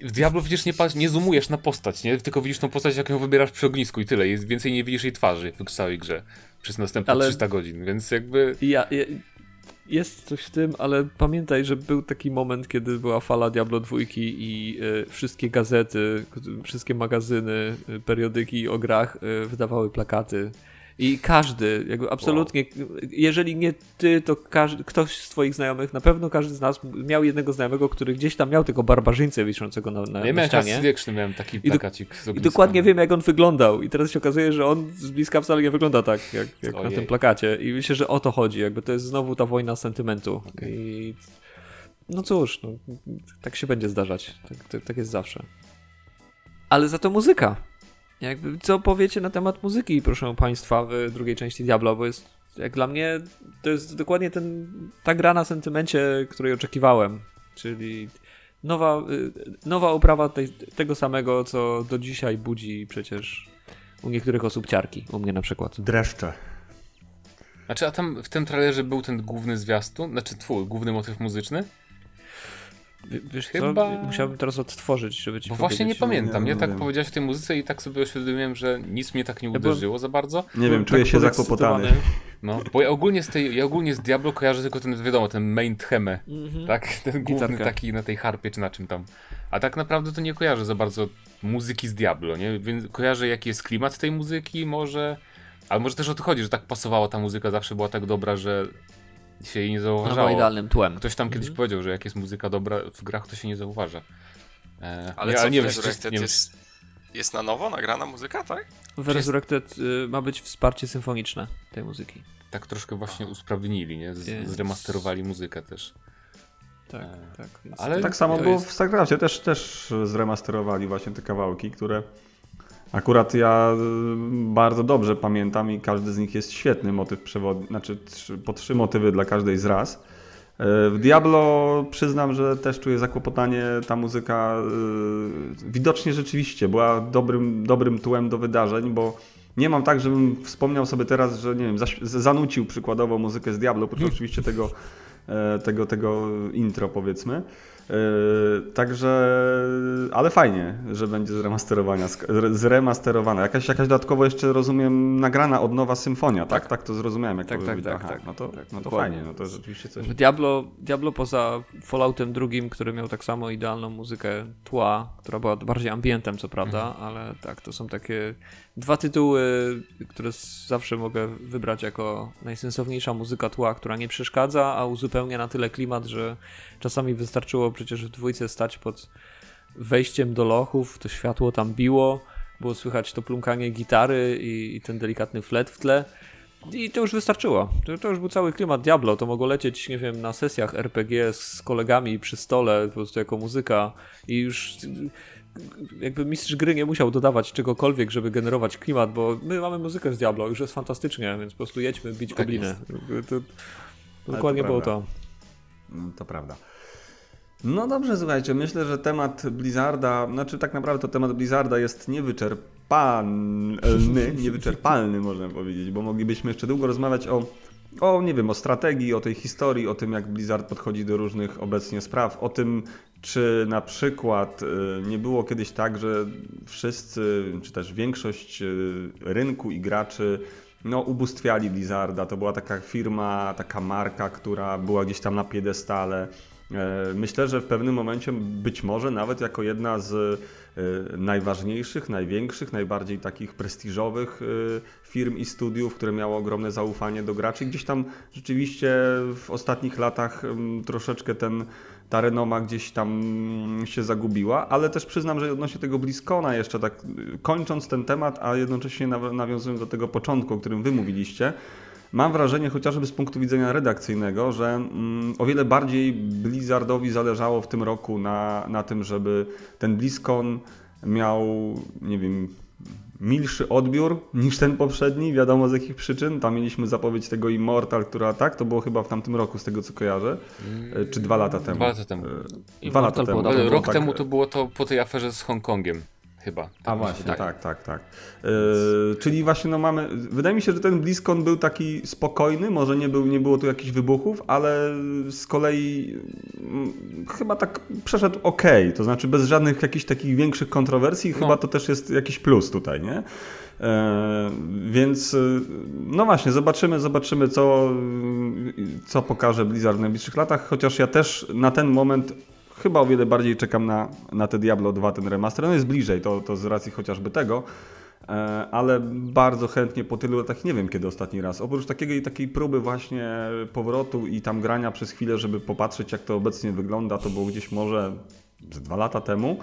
w Diablo przecież nie, patrz, nie zoomujesz na postać, nie? Tylko widzisz tą postać, jak ją wybierasz przy ognisku i tyle, jest, więcej nie widzisz jej twarzy w całej grze przez następne Ale- 300 godzin, więc jakby... Ja, ja, jest coś w tym, ale pamiętaj, że był taki moment, kiedy była fala Diablo 2 i y, wszystkie gazety, wszystkie magazyny, y, periodyki o grach y, wydawały plakaty. I każdy, jakby absolutnie, jeżeli nie ty, to każdy, ktoś z twoich znajomych, na pewno każdy z nas miał jednego znajomego, który gdzieś tam miał tego barbarzyńcę wiszącego na, na, Ja na ścianie. wieczny, miałem taki do- plakacik I ogniska. dokładnie wiem, jak on wyglądał. I teraz się okazuje, że on z bliska wcale nie wygląda tak, jak, jak na tym plakacie. I myślę, że o to chodzi. Jakby to jest znowu ta wojna sentymentu. I no cóż, no, tak się będzie zdarzać. Tak, tak, tak jest zawsze. Ale za to muzyka. Jakby, co powiecie na temat muzyki, proszę Państwa, w drugiej części Diablo, bo jest, jak dla mnie, to jest dokładnie ten, ta gra na sentymencie, której oczekiwałem. Czyli nowa, y, nowa oprawa tej, tego samego, co do dzisiaj budzi przecież u niektórych osób ciarki, u mnie na przykład. Dreszcze. Znaczy, a tam w tym trailerze był ten główny zwiastun, znaczy twój, główny motyw muzyczny? Wiesz Chyba- co, musiałbym teraz odtworzyć, żeby ci Bo właśnie nie powiedzieć. pamiętam, nie nie? Tak wiem. powiedziałeś w tej muzyce i tak sobie uświadomiłem, że nic mnie tak nie uderzyło za bardzo. Nie wiem, czuję tak się zakłopotany. No, bo ja ogólnie z tej, ja ogólnie z Diablo kojarzę tylko ten, wiadomo, ten main theme, Mhm. tak? Ten główny Gitarkę. taki na tej harpie czy na czym tam. A tak naprawdę to nie kojarzę za bardzo muzyki z Diablo, nie? Więc kojarzę jaki jest klimat tej muzyki może, ale może też o to chodzi, że tak pasowała ta muzyka, zawsze była tak dobra, że się jej nie zauważało. idealnym tłem. Ktoś tam kiedyś Mhm. powiedział, że jak jest muzyka dobra w grach, to się nie zauważa. E, Ale nie, co, nie w Resurrected nie jest, jest na nowo nagrana muzyka, tak? W Resurrected y, ma być wsparcie symfoniczne tej muzyki. tak troszkę właśnie usprawnili, nie? Z, Jest. zremasterowali muzykę też. Tak, E, tak. Więc ale- Tak samo było jest- w StarCraftie, też, też zremasterowali właśnie te kawałki, które akurat ja y, bardzo dobrze pamiętam i każdy z nich jest świetny motyw przewodni, znaczy trzy, po trzy motywy dla każdej z raz. Y, W Diablo przyznam, że też czuję zakłopotanie, ta muzyka y, widocznie rzeczywiście była dobrym, dobrym tłem do wydarzeń, bo nie mam tak, żebym wspomniał sobie teraz, że nie wiem, zanucił przykładowo muzykę z Diablo, bo to oczywiście tego tego, tego intro powiedzmy. Yy, także, ale fajnie, że będzie zremasterowana, zremasterowana. Jakaś, jakaś dodatkowo jeszcze rozumiem nagrana od nowa symfonia, tak? Tak, tak to zrozumiałem, jak tak, to tak, tak, tak, No to, tak, no to fajnie, no to rzeczywiście coś. Diablo, Diablo poza Falloutem drugim, który miał tak samo idealną muzykę tła, która była bardziej ambientem, co prawda, mhm. ale tak, to są takie dwa tytuły, które zawsze mogę wybrać jako najsensowniejsza muzyka tła, która nie przeszkadza, a uzupełnia na tyle klimat, że czasami wystarczyło przecież w dwójce stać pod wejściem do lochów, to światło tam biło, było słychać to plumkanie gitary i, i ten delikatny flet w tle. I to już wystarczyło. To, to, już był cały klimat Diablo. To mogło lecieć, nie wiem, na sesjach RPG z kolegami przy stole, po prostu jako muzyka. I już jakby mistrz gry nie musiał dodawać czegokolwiek, żeby generować klimat, bo my mamy muzykę z Diablo, już jest fantastycznie, więc po prostu jedźmy bić tak gobliny. To, to dokładnie to było to. Mm, to prawda. No dobrze, słuchajcie, myślę, że temat Blizzarda, znaczy tak naprawdę to temat Blizzarda jest niewyczerpalny, niewyczerpalny można powiedzieć, bo moglibyśmy jeszcze długo rozmawiać o, o, nie wiem, o strategii, o tej historii, o tym jak Blizzard podchodzi do różnych obecnie spraw, o tym czy na przykład y, nie było kiedyś tak, że wszyscy, czy też większość y, rynku i graczy no, ubóstwiali Blizzarda. To była taka firma, taka marka, która była gdzieś tam na piedestale. E, myślę, że w pewnym momencie być może nawet jako jedna z e, najważniejszych, największych, najbardziej takich prestiżowych e, firm i studiów, które miało ogromne zaufanie do graczy. Gdzieś tam rzeczywiście w ostatnich latach troszeczkę ten ta renoma gdzieś tam się zagubiła, ale też przyznam, że odnośnie tego Bliskona jeszcze tak kończąc ten temat, a jednocześnie nawiązując do tego początku, o którym wy mówiliście, mam wrażenie chociażby z punktu widzenia redakcyjnego, że mm, o wiele bardziej Blizzardowi zależało w tym roku na, na tym, żeby ten BlizzCon miał, nie wiem, milszy odbiór niż ten poprzedni, wiadomo z jakich przyczyn. Tam mieliśmy zapowiedź tego Immortal, która tak, to było chyba w tamtym roku, z tego co kojarzę, e, czy dwa lata temu. Dwa lata temu. E, dwa lata temu. Rok tak... temu to było to po tej aferze z Hongkongiem chyba. Tak A właśnie, tak, tak, tak. tak. Yy, czyli właśnie no mamy, wydaje mi się, że ten BlizzCon był taki spokojny, może nie, był, nie było tu jakichś wybuchów, ale z kolei mm, chyba tak przeszedł ok, to znaczy bez żadnych jakichś takich większych kontrowersji, no. chyba to też jest jakiś plus tutaj, nie? E, więc no właśnie, zobaczymy, zobaczymy co, co pokaże Blizzard w najbliższych latach, chociaż ja też na ten moment chyba o wiele bardziej czekam na, na te Diablo 2, ten remaster. No jest bliżej, to, to z racji chociażby tego, e, ale bardzo chętnie po tylu latach, nie wiem kiedy ostatni raz, oprócz takiej, takiej próby właśnie powrotu i tam grania przez chwilę, żeby popatrzeć jak to obecnie wygląda, to było gdzieś może z dwa lata temu,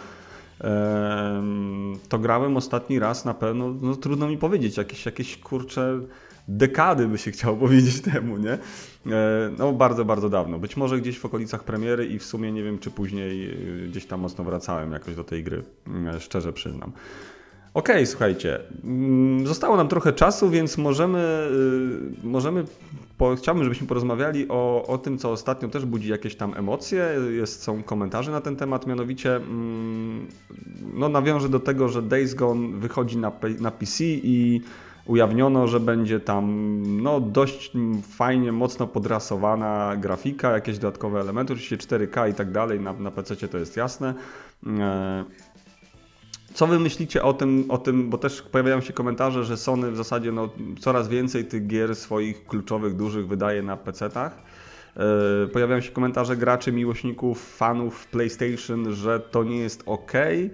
to grałem ostatni raz na pewno, no trudno mi powiedzieć, jakieś, jakieś kurcze dekady by się chciało powiedzieć temu, nie? E, no bardzo, bardzo dawno. Być może gdzieś w okolicach premiery i w sumie nie wiem, czy później e, gdzieś tam mocno wracałem jakoś do tej gry, e, szczerze przyznam. Okej, okay, słuchajcie, mm, zostało nam trochę czasu, więc możemy, możemy po, chciałbym, żebyśmy porozmawiali o, o tym, co ostatnio też budzi jakieś tam emocje. Jest, są komentarze na ten temat, mianowicie mm, no, nawiążę do tego, że Days Gone wychodzi na, na PC i ujawniono, że będzie tam no, dość fajnie, mocno podrasowana grafika, jakieś dodatkowe elementy, oczywiście 4K i tak dalej, na, na PC to jest jasne. E, co wy myślicie o tym, o tym, bo też pojawiają się komentarze, że Sony w zasadzie no, coraz więcej tych gier swoich kluczowych, dużych wydaje na PC-tach. E, pojawiają się komentarze graczy, miłośników, fanów PlayStation, że to nie jest ok. E,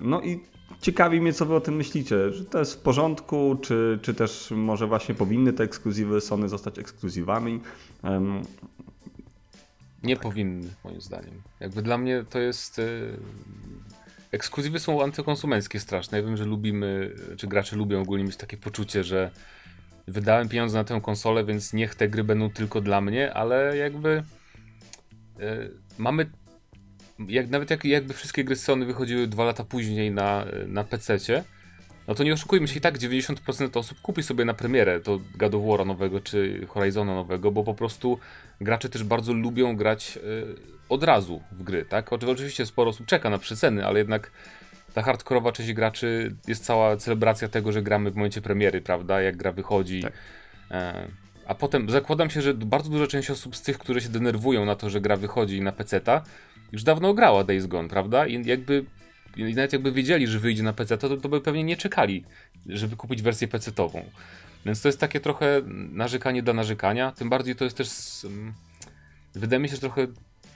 no i Ciekawi mnie, co wy o tym myślicie. Że to jest w porządku, czy, czy też może właśnie powinny te ekskluzywy Sony zostać ekskluzywami? Um, nie tak. powinny, moim zdaniem. Jakby dla mnie to jest. Yy... Ekskluzywy są antykonsumenckie straszne. Ja wiem, że lubimy, czy gracze lubią ogólnie mieć takie poczucie, że wydałem pieniądze na tę konsolę, więc niech te gry będą tylko dla mnie, ale jakby yy, mamy jak, nawet jak, jakby wszystkie gry Sony wychodziły dwa lata później na, na PC-cie, no to nie oszukujmy się, i tak 90% osób kupi sobie na premierę to God of War'a nowego czy Horizona nowego, bo po prostu gracze też bardzo lubią grać y, od razu w gry, tak? Oczywiście sporo osób czeka na przeceny, ale jednak ta hardkorowa część graczy jest cała celebracja tego, że gramy w momencie premiery, prawda? Jak gra wychodzi. Tak. E, a potem zakładam się, że bardzo duża część osób z tych, które się denerwują na to, że gra wychodzi na PC-ta, już dawno grała Days Gone, prawda? I jakby i nawet jakby wiedzieli, że wyjdzie na PC, to, to by pewnie nie czekali, żeby kupić wersję PC-tową. Więc to jest takie trochę narzekanie dla narzekania. Tym bardziej to jest też. Um, wydaje mi się, że trochę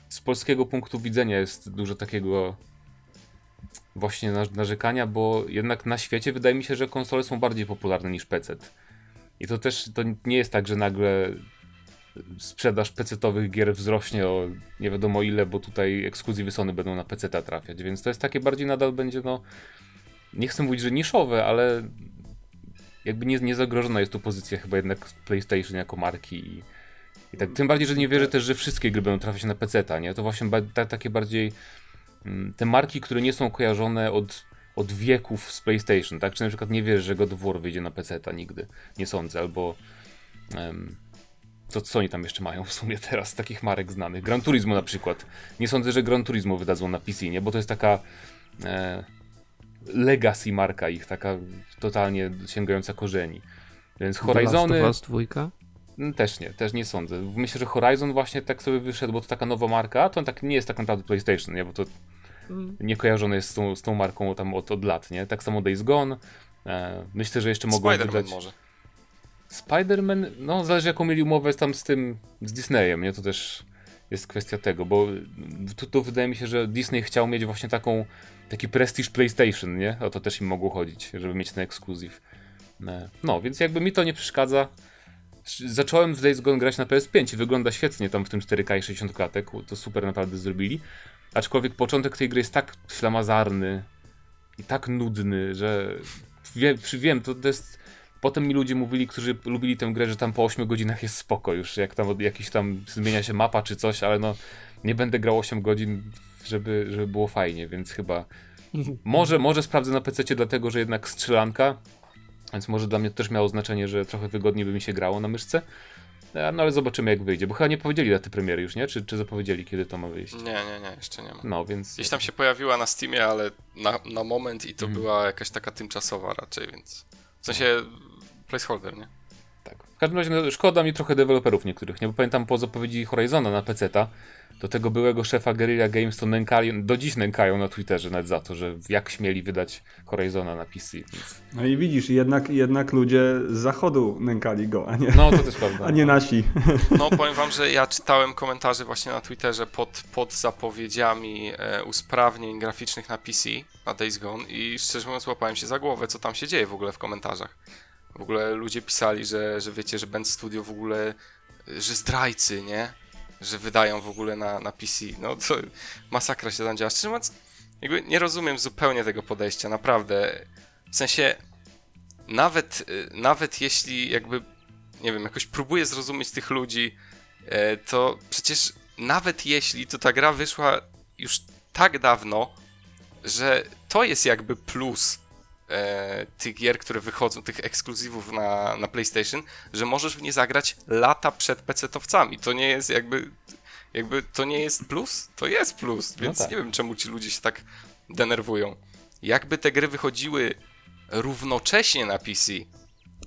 z polskiego punktu widzenia jest dużo takiego właśnie narzekania, bo jednak na świecie wydaje mi się, że konsole są bardziej popularne niż PC. I to też to nie jest tak, że nagle sprzedaż PC-owych gier wzrośnie o nie wiadomo ile, bo tutaj ekskluzywy Sony będą na PC trafiać, więc to jest takie bardziej nadal będzie no nie chcę mówić, że niszowe, ale jakby nie, nie zagrożona jest tu pozycja chyba jednak PlayStation jako marki i, i tak, tym bardziej, że nie wierzę też, że wszystkie gry będą trafiać na PC, nie? To właśnie ba ta, takie bardziej mm, te marki, które nie są kojarzone od, od wieków z PlayStation, tak? Czy na przykład nie wierzę, że God of War wyjdzie na PC nigdy, nie sądzę, albo um, to co oni tam jeszcze mają w sumie teraz, takich marek znanych. Gran Turismo na przykład. Nie sądzę, że Gran Turismo wydadzą na PC, nie? Bo to jest taka e, legacy marka ich, taka totalnie sięgająca korzeni. Więc Horizony... The Last dwójka? Mm, też nie, też nie sądzę. Myślę, że Horizon właśnie tak sobie wyszedł, bo to taka nowa marka, to on tak nie jest tak naprawdę PlayStation, nie? Bo to mm. nie kojarzone jest z tą, z tą marką tam od, od lat, nie? Tak samo Days Gone. E, myślę, że jeszcze mogą wydać... może. Spider-Man, no zależy jaką mieli umowę tam z tym, z Disneyem, nie? To też jest kwestia tego, bo tu, tu wydaje mi się, że Disney chciał mieć właśnie taką, taki prestiż PlayStation, nie? O to też im mogło chodzić, żeby mieć ten ekskluzyw. E, no, więc jakby mi to nie przeszkadza. Zacząłem w Days Gone grać na PS5 i wygląda świetnie tam w tym 4K i 60 klatek, to super naprawdę zrobili. Aczkolwiek początek tej gry jest tak ślamazarny i tak nudny, że wiem, wiem to, to jest Potem mi ludzie mówili, którzy lubili tę grę, że tam po 8 godzinach jest spoko już, jak tam jakiś tam zmienia się mapa czy coś, ale no nie będę grał 8 godzin, żeby, żeby było fajnie, więc chyba może, może sprawdzę na PC dlatego, że jednak strzelanka, więc może dla mnie to też miało znaczenie, że trochę wygodniej by mi się grało na myszce. E, no ale zobaczymy jak wyjdzie, bo chyba nie powiedzieli daty premiery już, nie? Czy, czy zapowiedzieli kiedy to ma wyjść? Nie, nie, nie, jeszcze nie ma. No, więc... Gdzieś tam się pojawiła na Steamie, ale na, na moment i to mhm. była jakaś taka tymczasowa raczej, więc... W sensie placeholder, nie? Tak. W każdym razie no, szkoda mi trochę deweloperów niektórych, nie? Bo pamiętam po zapowiedzi Horizona na PC-ta, do tego byłego szefa Guerrilla Games to nękali, do dziś nękają na Twitterze nawet za to, że jak śmieli wydać Horizona na PC. Więc... No i widzisz, jednak, jednak ludzie z zachodu nękali go, a nie, no, to też prawda. a nie nasi. No powiem wam, że ja czytałem komentarze właśnie na Twitterze pod, pod zapowiedziami e, usprawnień graficznych na PC, na Days Gone i szczerze mówiąc łapałem się za głowę, co tam się dzieje w ogóle w komentarzach. W ogóle ludzie pisali, że, że wiecie, że Band Studio w ogóle, że zdrajcy, nie? Że wydają w ogóle na, na PC. No to masakra się tam działa. Szczerze mówiąc, jakby nie rozumiem zupełnie tego podejścia, naprawdę. W sensie, nawet, nawet jeśli jakby, nie wiem, jakoś próbuję zrozumieć tych ludzi, e, to przecież nawet jeśli to ta gra wyszła już tak dawno, że to jest jakby plus e, tych gier, które wychodzą, tych ekskluzywów na, na PlayStation, że możesz w nie zagrać lata przed PC-towcami. To nie jest jakby, jakby, to nie jest plus? To jest plus, no więc no tak. nie wiem, czemu ci ludzie się tak denerwują. Jakby te gry wychodziły równocześnie na PC,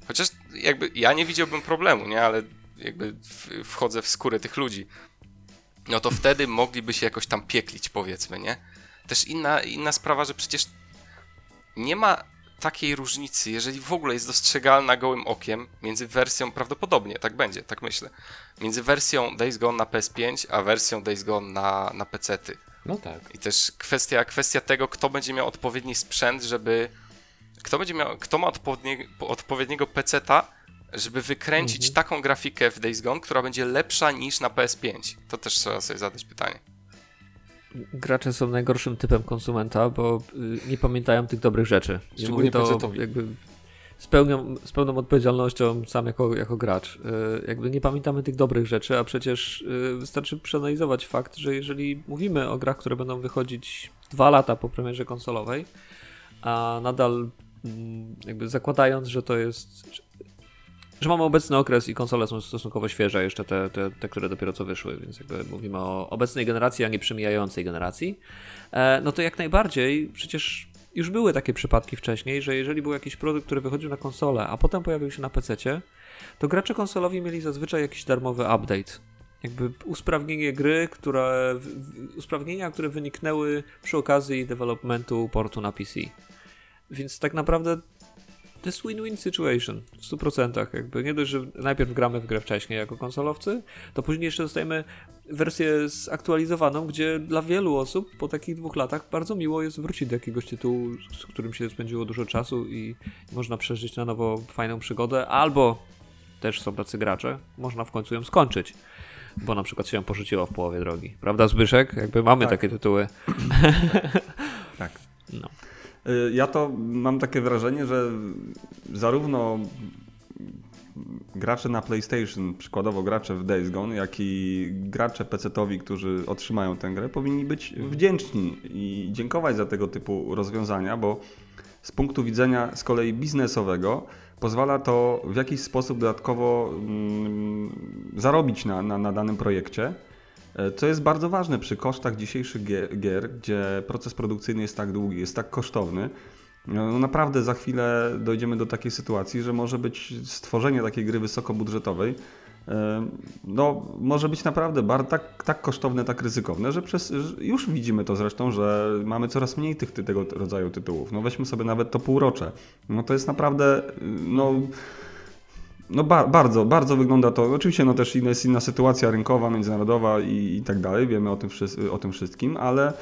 chociaż jakby ja nie widziałbym problemu, nie, ale jakby wchodzę w skórę tych ludzi, no to wtedy mogliby się jakoś tam pieklić, powiedzmy, nie? Też inna, inna sprawa, że przecież nie ma takiej różnicy, jeżeli w ogóle jest dostrzegalna gołym okiem między wersją, prawdopodobnie tak będzie, tak myślę, między wersją Days Gone na PS5, a wersją Days Gone na, na PC-ty. No tak. I też kwestia, kwestia tego, kto będzie miał odpowiedni sprzęt, żeby. Kto będzie miał. Kto ma odpowiednie, odpowiedniego PC-ta, żeby wykręcić mhm. taką grafikę w Days Gone, która będzie lepsza niż na PS5. To też trzeba sobie zadać pytanie gracze są najgorszym typem konsumenta, bo y, nie pamiętają tych dobrych rzeczy. Szczególnie to jakby z pełną, z pełną odpowiedzialnością sam jako, jako gracz. Y, jakby nie pamiętamy tych dobrych rzeczy, a przecież y, wystarczy przeanalizować fakt, że jeżeli mówimy o grach, które będą wychodzić dwa lata po premierze konsolowej, a nadal mm, jakby zakładając, że to jest że mamy obecny okres i konsole są stosunkowo świeże, jeszcze te, te, te, które dopiero co wyszły, więc jakby mówimy o obecnej generacji, a nie przemijającej generacji, e, no to jak najbardziej przecież już były takie przypadki wcześniej, że jeżeli był jakiś produkt, który wychodził na konsolę, a potem pojawił się na PC, to gracze konsolowi mieli zazwyczaj jakiś darmowy update. Jakby usprawnienie gry, które, usprawnienia, które wyniknęły przy okazji developmentu portu na PC. Więc tak naprawdę to jest win-win situation w 100%. Jakby nie dość, że najpierw gramy w grę wcześniej jako konsolowcy, to później jeszcze dostajemy wersję zaktualizowaną, gdzie dla wielu osób po takich dwóch latach bardzo miło jest wrócić do jakiegoś tytułu, z którym się spędziło dużo czasu i można przeżyć na nowo fajną przygodę, albo też są tacy gracze, można w końcu ją skończyć. Bo na przykład się ją porzuciło w połowie drogi. Prawda, Zbyszek? Jakby mamy tak. takie tytuły. tak. No. Y, ja to mam takie wrażenie, że zarówno gracze na PlayStation, przykładowo gracze w Days Gone, jak i gracze PC-towi, którzy otrzymają tę grę, powinni być wdzięczni i dziękować za tego typu rozwiązania, bo z punktu widzenia z kolei biznesowego pozwala to w jakiś sposób dodatkowo mm, zarobić na, na, na danym projekcie co jest bardzo ważne przy kosztach dzisiejszych gier, gdzie proces produkcyjny jest tak długi, jest tak kosztowny. No naprawdę za chwilę dojdziemy do takiej sytuacji, że może być stworzenie takiej gry wysokobudżetowej e, no, może być naprawdę bar, tak, tak kosztowne, tak ryzykowne, że przez, już widzimy to zresztą, że mamy coraz mniej tych, tego rodzaju tytułów. No weźmy sobie nawet to półrocze. No to jest naprawdę, no no ba bardzo, bardzo wygląda to. Oczywiście no też jest inna sytuacja rynkowa, międzynarodowa i, i tak dalej, wiemy o tym, o tym wszystkim, ale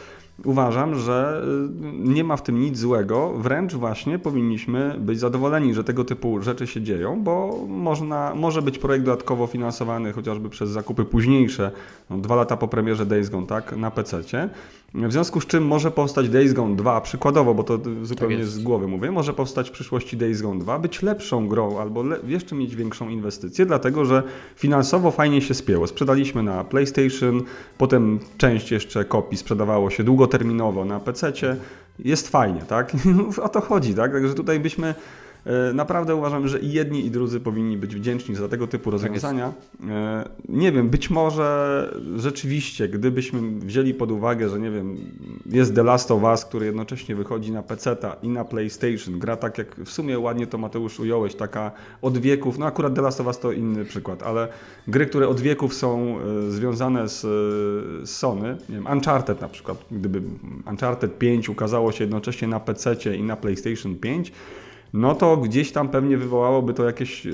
uważam, że y, nie ma w tym nic złego, wręcz właśnie powinniśmy być zadowoleni, że tego typu rzeczy się dzieją, bo można, może być projekt dodatkowo finansowany chociażby przez zakupy późniejsze, no, dwa lata po premierze Days Gone, tak, na PC-cie. W związku z czym może powstać Days Gone 2, przykładowo, bo to zupełnie tak z głowy mówię, może powstać w przyszłości Days Gone 2, być lepszą grą albo le jeszcze mieć większą inwestycję, dlatego że finansowo fajnie się spięło. Sprzedaliśmy na PlayStation, potem część jeszcze kopii sprzedawało się długoterminowo na PC. Jest fajnie, tak? o to chodzi, tak? Także tutaj byśmy naprawdę uważam, że i jedni i drudzy powinni być wdzięczni za tego typu tak rozwiązania. Tak nie wiem, być może rzeczywiście, gdybyśmy wzięli pod uwagę, że nie wiem, jest The Last of Us, który jednocześnie wychodzi na PC i na PlayStation, gra tak jak w sumie ładnie to Mateusz ująłeś, taka od wieków, no akurat The Last of Us to inny przykład, ale gry, które od wieków są e, związane z, z Sony, nie wiem, Uncharted na przykład, gdyby Uncharted 5 ukazało się jednocześnie na PC i na PlayStation 5, no to gdzieś tam pewnie wywołałoby to jakieś y,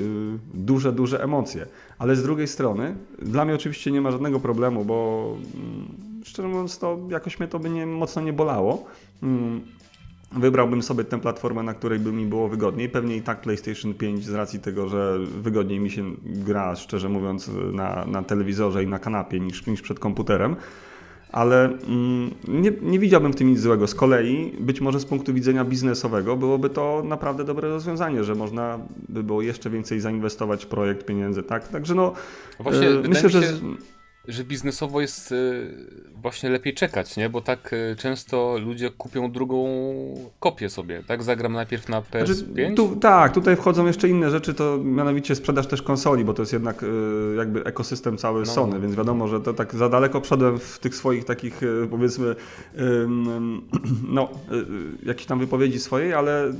duże, duże emocje. Ale z drugiej strony, dla mnie oczywiście nie ma żadnego problemu, bo mm, szczerze mówiąc, to jakoś mnie to by nie, mocno nie bolało. Mm, wybrałbym sobie tę platformę, na której by mi było wygodniej. Pewnie i tak PlayStation 5 z racji tego, że wygodniej mi się gra, szczerze mówiąc, na, na telewizorze i na kanapie niż, niż przed komputerem ale mm, nie, nie widziałbym w tym nic złego. Z kolei, być może z punktu widzenia biznesowego, byłoby to naprawdę dobre rozwiązanie, że można by było jeszcze więcej zainwestować w projekt pieniędzy, tak? Także no, Właśnie, e, myślę, że że biznesowo jest e, właśnie lepiej czekać, nie? Bo tak e, często ludzie kupią drugą kopię sobie, tak? Zagram najpierw na PS5. Znaczy, tu, tak, tutaj wchodzą jeszcze inne rzeczy, to mianowicie sprzedaż też konsoli, bo to jest jednak e, jakby ekosystem cały no. Sony, więc wiadomo, że to tak za daleko przodem w tych swoich takich powiedzmy no, jakieś tam wypowiedzi swojej, ale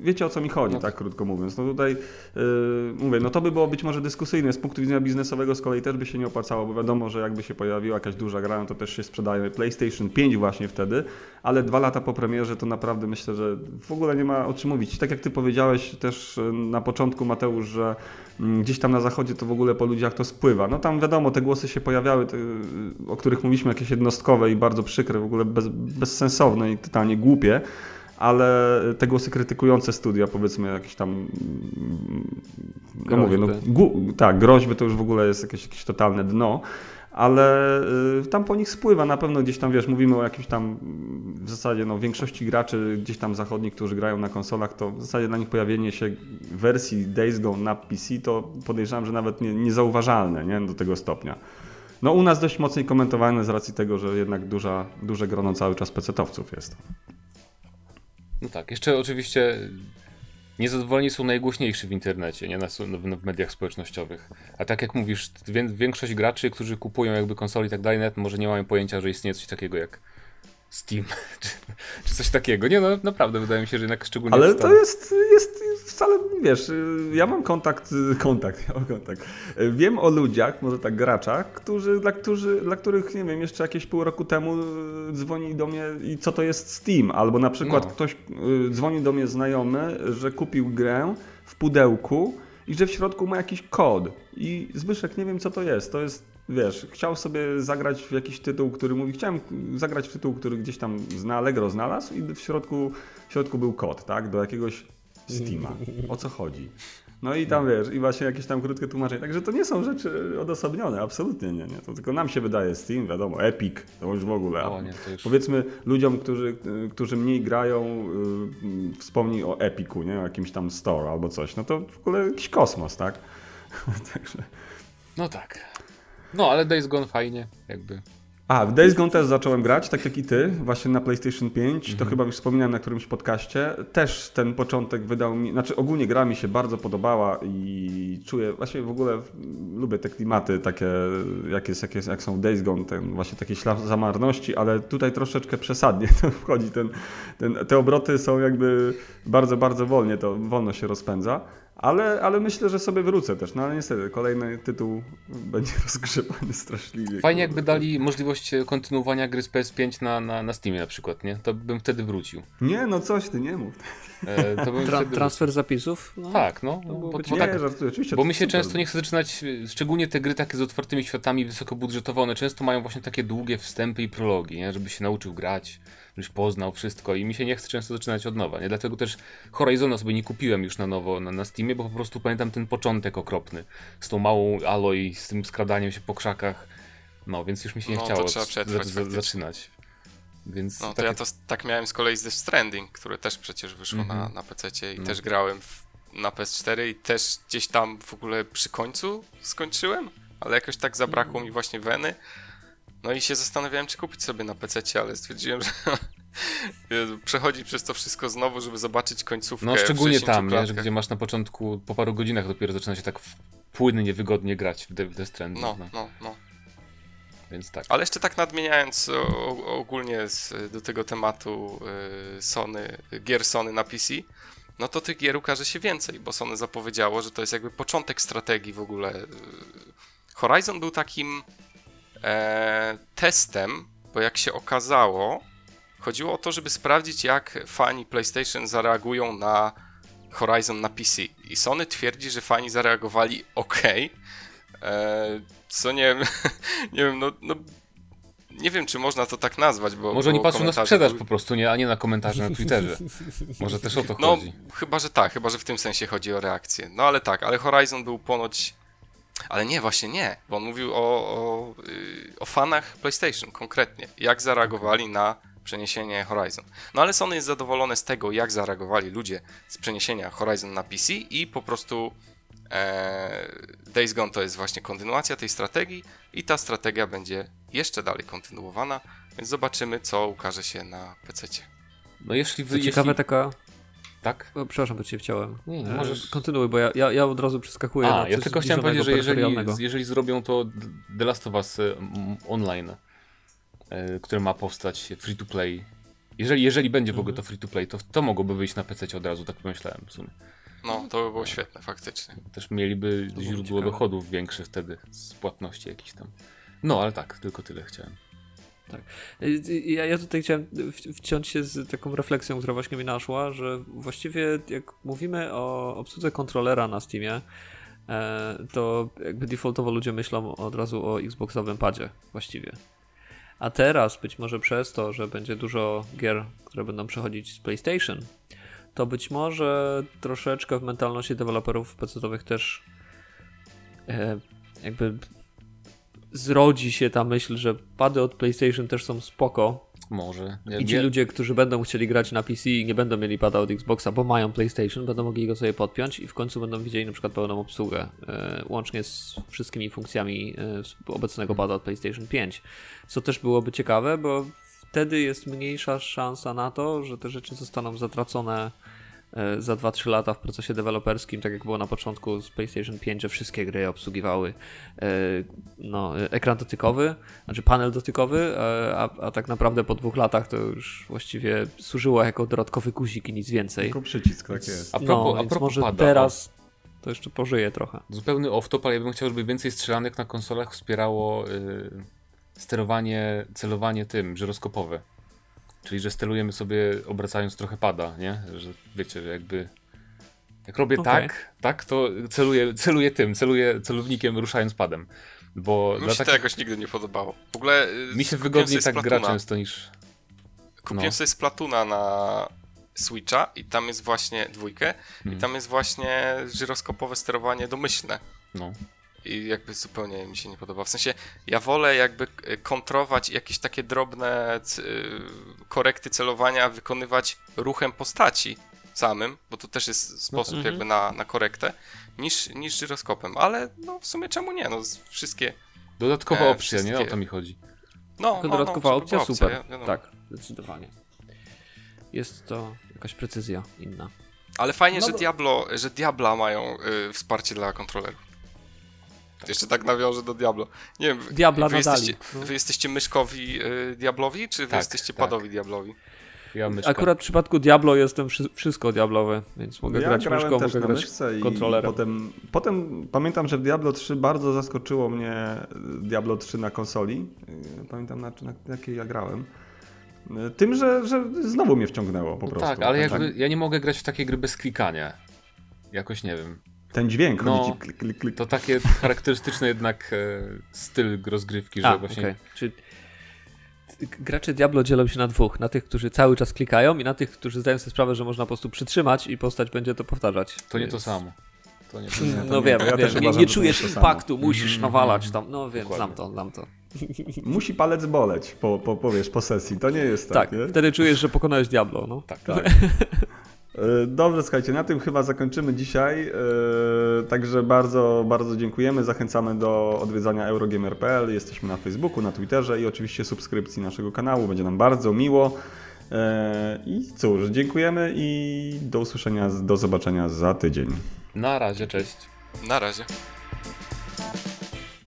wiecie o co mi chodzi, no. tak krótko mówiąc. No tutaj mówię, no to by było być może dyskusyjne z punktu widzenia biznesowego, z kolei też by się nie nie opłacało, bo wiadomo, że jakby się pojawiła jakaś duża gra, no to też się sprzedaje PlayStation 5 właśnie wtedy, ale dwa lata po premierze to naprawdę myślę, że w ogóle nie ma o czym mówić. Tak jak ty powiedziałeś też e, na początku Mateusz, że mm, gdzieś tam na zachodzie to w ogóle po ludziach to spływa. No tam wiadomo, te głosy się pojawiały, te, o których mówiliśmy, jakieś jednostkowe i bardzo przykre, w ogóle bez, bezsensowne i totalnie głupie ale te głosy krytykujące studia, powiedzmy jakieś tam, no mówię, no, tak, groźby to już w ogóle jest jakieś, jakieś totalne dno, ale y, tam po nich spływa na pewno gdzieś tam, wiesz, mówimy o jakimś tam w zasadzie no, większości graczy gdzieś tam zachodnich, którzy grają na konsolach, to w zasadzie dla nich pojawienie się wersji Days Gone na PC to podejrzewam, że nawet nie, niezauważalne nie, do tego stopnia. No u nas dość mocniej komentowane z racji tego, że jednak duża, duże grono cały czas pecetowców jest. No tak, jeszcze oczywiście niezadowoleni są najgłośniejsi w internecie, nie na, w mediach społecznościowych. A tak jak mówisz, większość graczy, którzy kupują jakby konsoli i tak dalej, nawet może nie mają pojęcia, że istnieje coś takiego jak Steam, czy, czy, coś takiego. Nie no, naprawdę wydaje mi się, że jednak szczególnie... Ale to jest, jest wcale, wiesz, ja mam kontakt, kontakt, ja mam kontakt. Wiem o ludziach, może tak graczach, którzy, dla, którzy, dla których, nie wiem, jeszcze jakieś pół roku temu y, dzwoni do mnie i co to jest Steam, albo na przykład No. ktoś y, dzwoni do mnie znajomy, że kupił grę w pudełku i że w środku ma jakiś kod i Zbyszek, nie wiem co to jest, to jest Wiesz, chciał sobie zagrać w jakiś tytuł, który mówi, chciałem zagrać w tytuł, który gdzieś tam na Allegro znalazł i w środku, w środku był kod, tak, do jakiegoś Steama. O co chodzi? No i tam wiesz, i właśnie jakieś tam krótkie tłumaczenie. Także to nie są rzeczy odosobnione, absolutnie nie, nie. To tylko nam się wydaje Steam, wiadomo, Epic, to już w ogóle. O, nie, to już- Powiedzmy ludziom, którzy, którzy mniej grają, y, wspomnij o Epiku, nie? O jakimś tam store albo coś. No to w ogóle jakiś kosmos, tak? Także... No tak. No, ale Days Gone fajnie, jakby. A, w Days Gone też zacząłem grać, tak jak i ty, właśnie na PlayStation 5. Mhm. To chyba już wspominałem na którymś podcaście. Też ten początek wydał mi, znaczy ogólnie gra mi się bardzo podobała i czuję, właśnie w ogóle lubię te klimaty takie, jak, jest, jak, jest, jak są Days Gone, ten, właśnie takie ślad zamarności, ale tutaj troszeczkę przesadnie to wchodzi. Ten, ten, te obroty są jakby bardzo, bardzo wolnie, to wolno się rozpędza. Ale, ale myślę, że sobie wrócę też. No ale niestety, kolejny tytuł będzie rozgrzebany straszliwie. Fajnie jakby dali możliwość kontynuowania gry z PS5 na, na, na Steamie na przykład, nie? To bym wtedy wrócił. Nie, no coś ty nie mów. E, to bym Tra wtedy... transfer zapisów? No. Tak, no. To byłoby Bo, bo, ciekawe. nie, tak, żartuję, oczywiście. bo mi się często nie chce zaczynać, szczególnie te gry takie z otwartymi światami, wysokobudżetowe, one często mają właśnie takie długie wstępy i prologi, nie? Żeby się nauczył grać, żebyś poznał wszystko i mi się nie chce często zaczynać od nowa, nie? Dlatego też Horizona sobie nie kupiłem już na nowo na, na Steamie, bo po prostu pamiętam ten początek okropny, z tą małą Aloy, z tym skradaniem się po krzakach, no, więc już mi się nie No, chciało z- faktycznie. zaczynać. Więc No to tak ja to tak miałem z kolei z Death Stranding, które też przecież wyszło Mhm. na, na PC i No. też grałem w, na PS4 i też gdzieś tam w ogóle przy końcu skończyłem, ale jakoś tak zabrakło mi właśnie weny. No i się zastanawiałem, czy kupić sobie na PC, ale stwierdziłem, że Jezu, przechodzić przez to wszystko znowu, żeby zobaczyć końcówkę. No szczególnie 60 tam, nie? Że klatkach. gdzie masz na początku, po paru godzinach dopiero zaczyna się tak płynnie, wygodnie grać w The Stranding. No, No, no, no. Więc tak. Ale jeszcze tak nadmieniając o, ogólnie z, do tego tematu y, Sony, gier Sony na PC, no to tych gier ukaże się więcej, bo Sony zapowiedziało, że to jest jakby początek strategii w ogóle. y. Horizon był takim e, testem, bo jak się okazało, chodziło o to, żeby sprawdzić, jak fani PlayStation zareagują na Horizon na PC. I Sony twierdzi, że fani zareagowali ok. E, co nie wiem, nie wiem, no, no nie wiem, czy można to tak nazwać, bo Może oni patrzą na sprzedaż po prostu, nie, a nie na komentarze na Twitterze. Może też o to No, chodzi. chyba, że tak, chyba, że w tym sensie chodzi o reakcję. No ale tak, ale Horizon był ponoć. Ale nie, właśnie nie, bo on mówił o, o, yy, o fanach PlayStation konkretnie. Jak zareagowali na przeniesienie Horizon. No ale Sony jest zadowolone z tego, jak zareagowali ludzie z przeniesienia Horizon na PC i po prostu e, Days Gone to jest właśnie kontynuacja tej strategii i ta strategia będzie jeszcze dalej kontynuowana, więc zobaczymy, co ukaże się na PC. No jeśli wy, ciekawe, jeśli... taka. Tak? O, przepraszam, bo cię wciąłem. Nie, nie, E, możesz- Kontynuuj, bo ja, ja, ja od razu przeskakuję na A, ja tylko chciałem powiedzieć, że jeżeli, jeżeli zrobią to The Last of Us e, online, e, które ma powstać free to play, jeżeli, jeżeli będzie w ogóle to free to play, to to mogłoby wyjść na PC od razu, tak pomyślałem w sumie. No, to by było świetne, faktycznie. Też mieliby źródło ciekawe. dochodów większe wtedy z płatności jakichś tam. No, ale tak, tylko tyle chciałem. Y, Ja, ja tutaj chciałem wciąć się z taką refleksją, która właśnie mi naszła, że właściwie jak mówimy o obsłudze kontrolera na Steamie, e, to jakby defaultowo ludzie myślą od razu o Xboxowym padzie właściwie. A teraz być może przez to, że będzie dużo gier, które będą przechodzić z PlayStation, to być może troszeczkę w mentalności deweloperów PC-owych też e, jakby zrodzi się ta myśl, że pady od PlayStation też są spoko. Może. I ci ludzie, którzy będą chcieli grać na PC i nie będą mieli pada od Xboxa, bo mają PlayStation, będą mogli go sobie podpiąć i w końcu będą widzieli na przykład pełną obsługę, e, łącznie z wszystkimi funkcjami e, obecnego pada od PlayStation 5. Co też byłoby ciekawe, bo wtedy jest mniejsza szansa na to, że te rzeczy zostaną zatracone za 2-3 lata w procesie deweloperskim, tak jak było na początku z PlayStation 5, że wszystkie gry obsługiwały e, no, e, ekran dotykowy, znaczy panel dotykowy, e, a, a tak naprawdę po dwóch latach to już właściwie służyło jako dodatkowy guzik i nic więcej. Tylko przycisk, tak jest. A propos, no, a propos może pada, teraz to jeszcze pożyje trochę. Zupełny off-top, ale ja bym chciał, żeby więcej strzelanek na konsolach wspierało y, sterowanie, celowanie tym, żyroskopowe. Czyli, że sterujemy sobie obracając trochę pada, nie? Że wiecie, że jakby jak robię Okej. tak, tak, to celuję, celuję tym, celuję celownikiem ruszając padem. Bo Mi dla się to jakoś nigdy nie podobało. W ogóle. y, mi się wygodniej tak gra często niż... Kupiłem no. sobie Splatuna na Switcha i tam jest właśnie dwójkę i Mhm. tam jest właśnie żyroskopowe sterowanie domyślne. No. I jakby zupełnie mi się nie podoba. W sensie ja wolę jakby kontrować jakieś takie drobne c- y, korekty celowania wykonywać ruchem postaci samym, bo to też jest sposób tak. jakby na, na korektę, niż, niż żyroskopem. Ale no w sumie czemu nie? No wszystkie. Dodatkowa E, opcja, nie? O wszystkie- to mi chodzi. No, Tylko no, dodatkowa no, opcja, żeby super. opcja, wiadomo. tak, zdecydowanie. Jest to jakaś precyzja inna. Ale fajnie, No że bo- Diablo, że Diabla mają y, wsparcie dla kontrolerów. Jeszcze tak nawiążę do Diablo. Nie wiem, wy- Diabla wy, jesteście, no. wy jesteście myszkowi y, Diablowi, czy wy Tak, jesteście tak. padowi Diablowi? Ja. Akurat w przypadku Diablo jestem wszy- wszystko Diablowe, więc mogę Ja grać myszką, mogę na grać kontrolerem. potem, potem pamiętam, że w Diablo 3 bardzo zaskoczyło mnie Diablo 3 na konsoli. Yy, Pamiętam na, na jakiej ja grałem. Yy, Tym, że, że znowu mnie wciągnęło po No prostu. tak, ale Ten- jakby ja nie mogę grać w takie gry bez klikania. Jakoś nie wiem. Ten dźwięk No, chodzi ci klik, klik, klik. To takie charakterystyczny jednak e, styl rozgrywki, że A, właśnie okej. Czyli gracze Diablo dzielą się na dwóch. Na tych, którzy cały czas klikają i na tych, którzy zdają sobie sprawę, że można po prostu przytrzymać i postać będzie to powtarzać. to nie Więc- to samo. To nie to Nie, samo. to No nie, wiem, ja wiem. też nie, uważam, nie czujesz impaktu, musisz nawalać tam. No wiem, Dokładnie. znam to, znam to. Musi palec boleć po, po, powiesz, po sesji. To nie jest tak, Tak, nie? wtedy czujesz, że pokonałeś Diablo, no. Tak. Tak. E, Dobrze, słuchajcie, na tym chyba zakończymy dzisiaj. E, Także bardzo, bardzo dziękujemy. Zachęcamy do odwiedzania Eurogamer.pl. Jesteśmy na Facebooku, na Twitterze i oczywiście subskrypcji naszego kanału. Będzie nam bardzo miło. E, I cóż, dziękujemy i do usłyszenia, do zobaczenia za tydzień. Na razie, cześć. Na razie.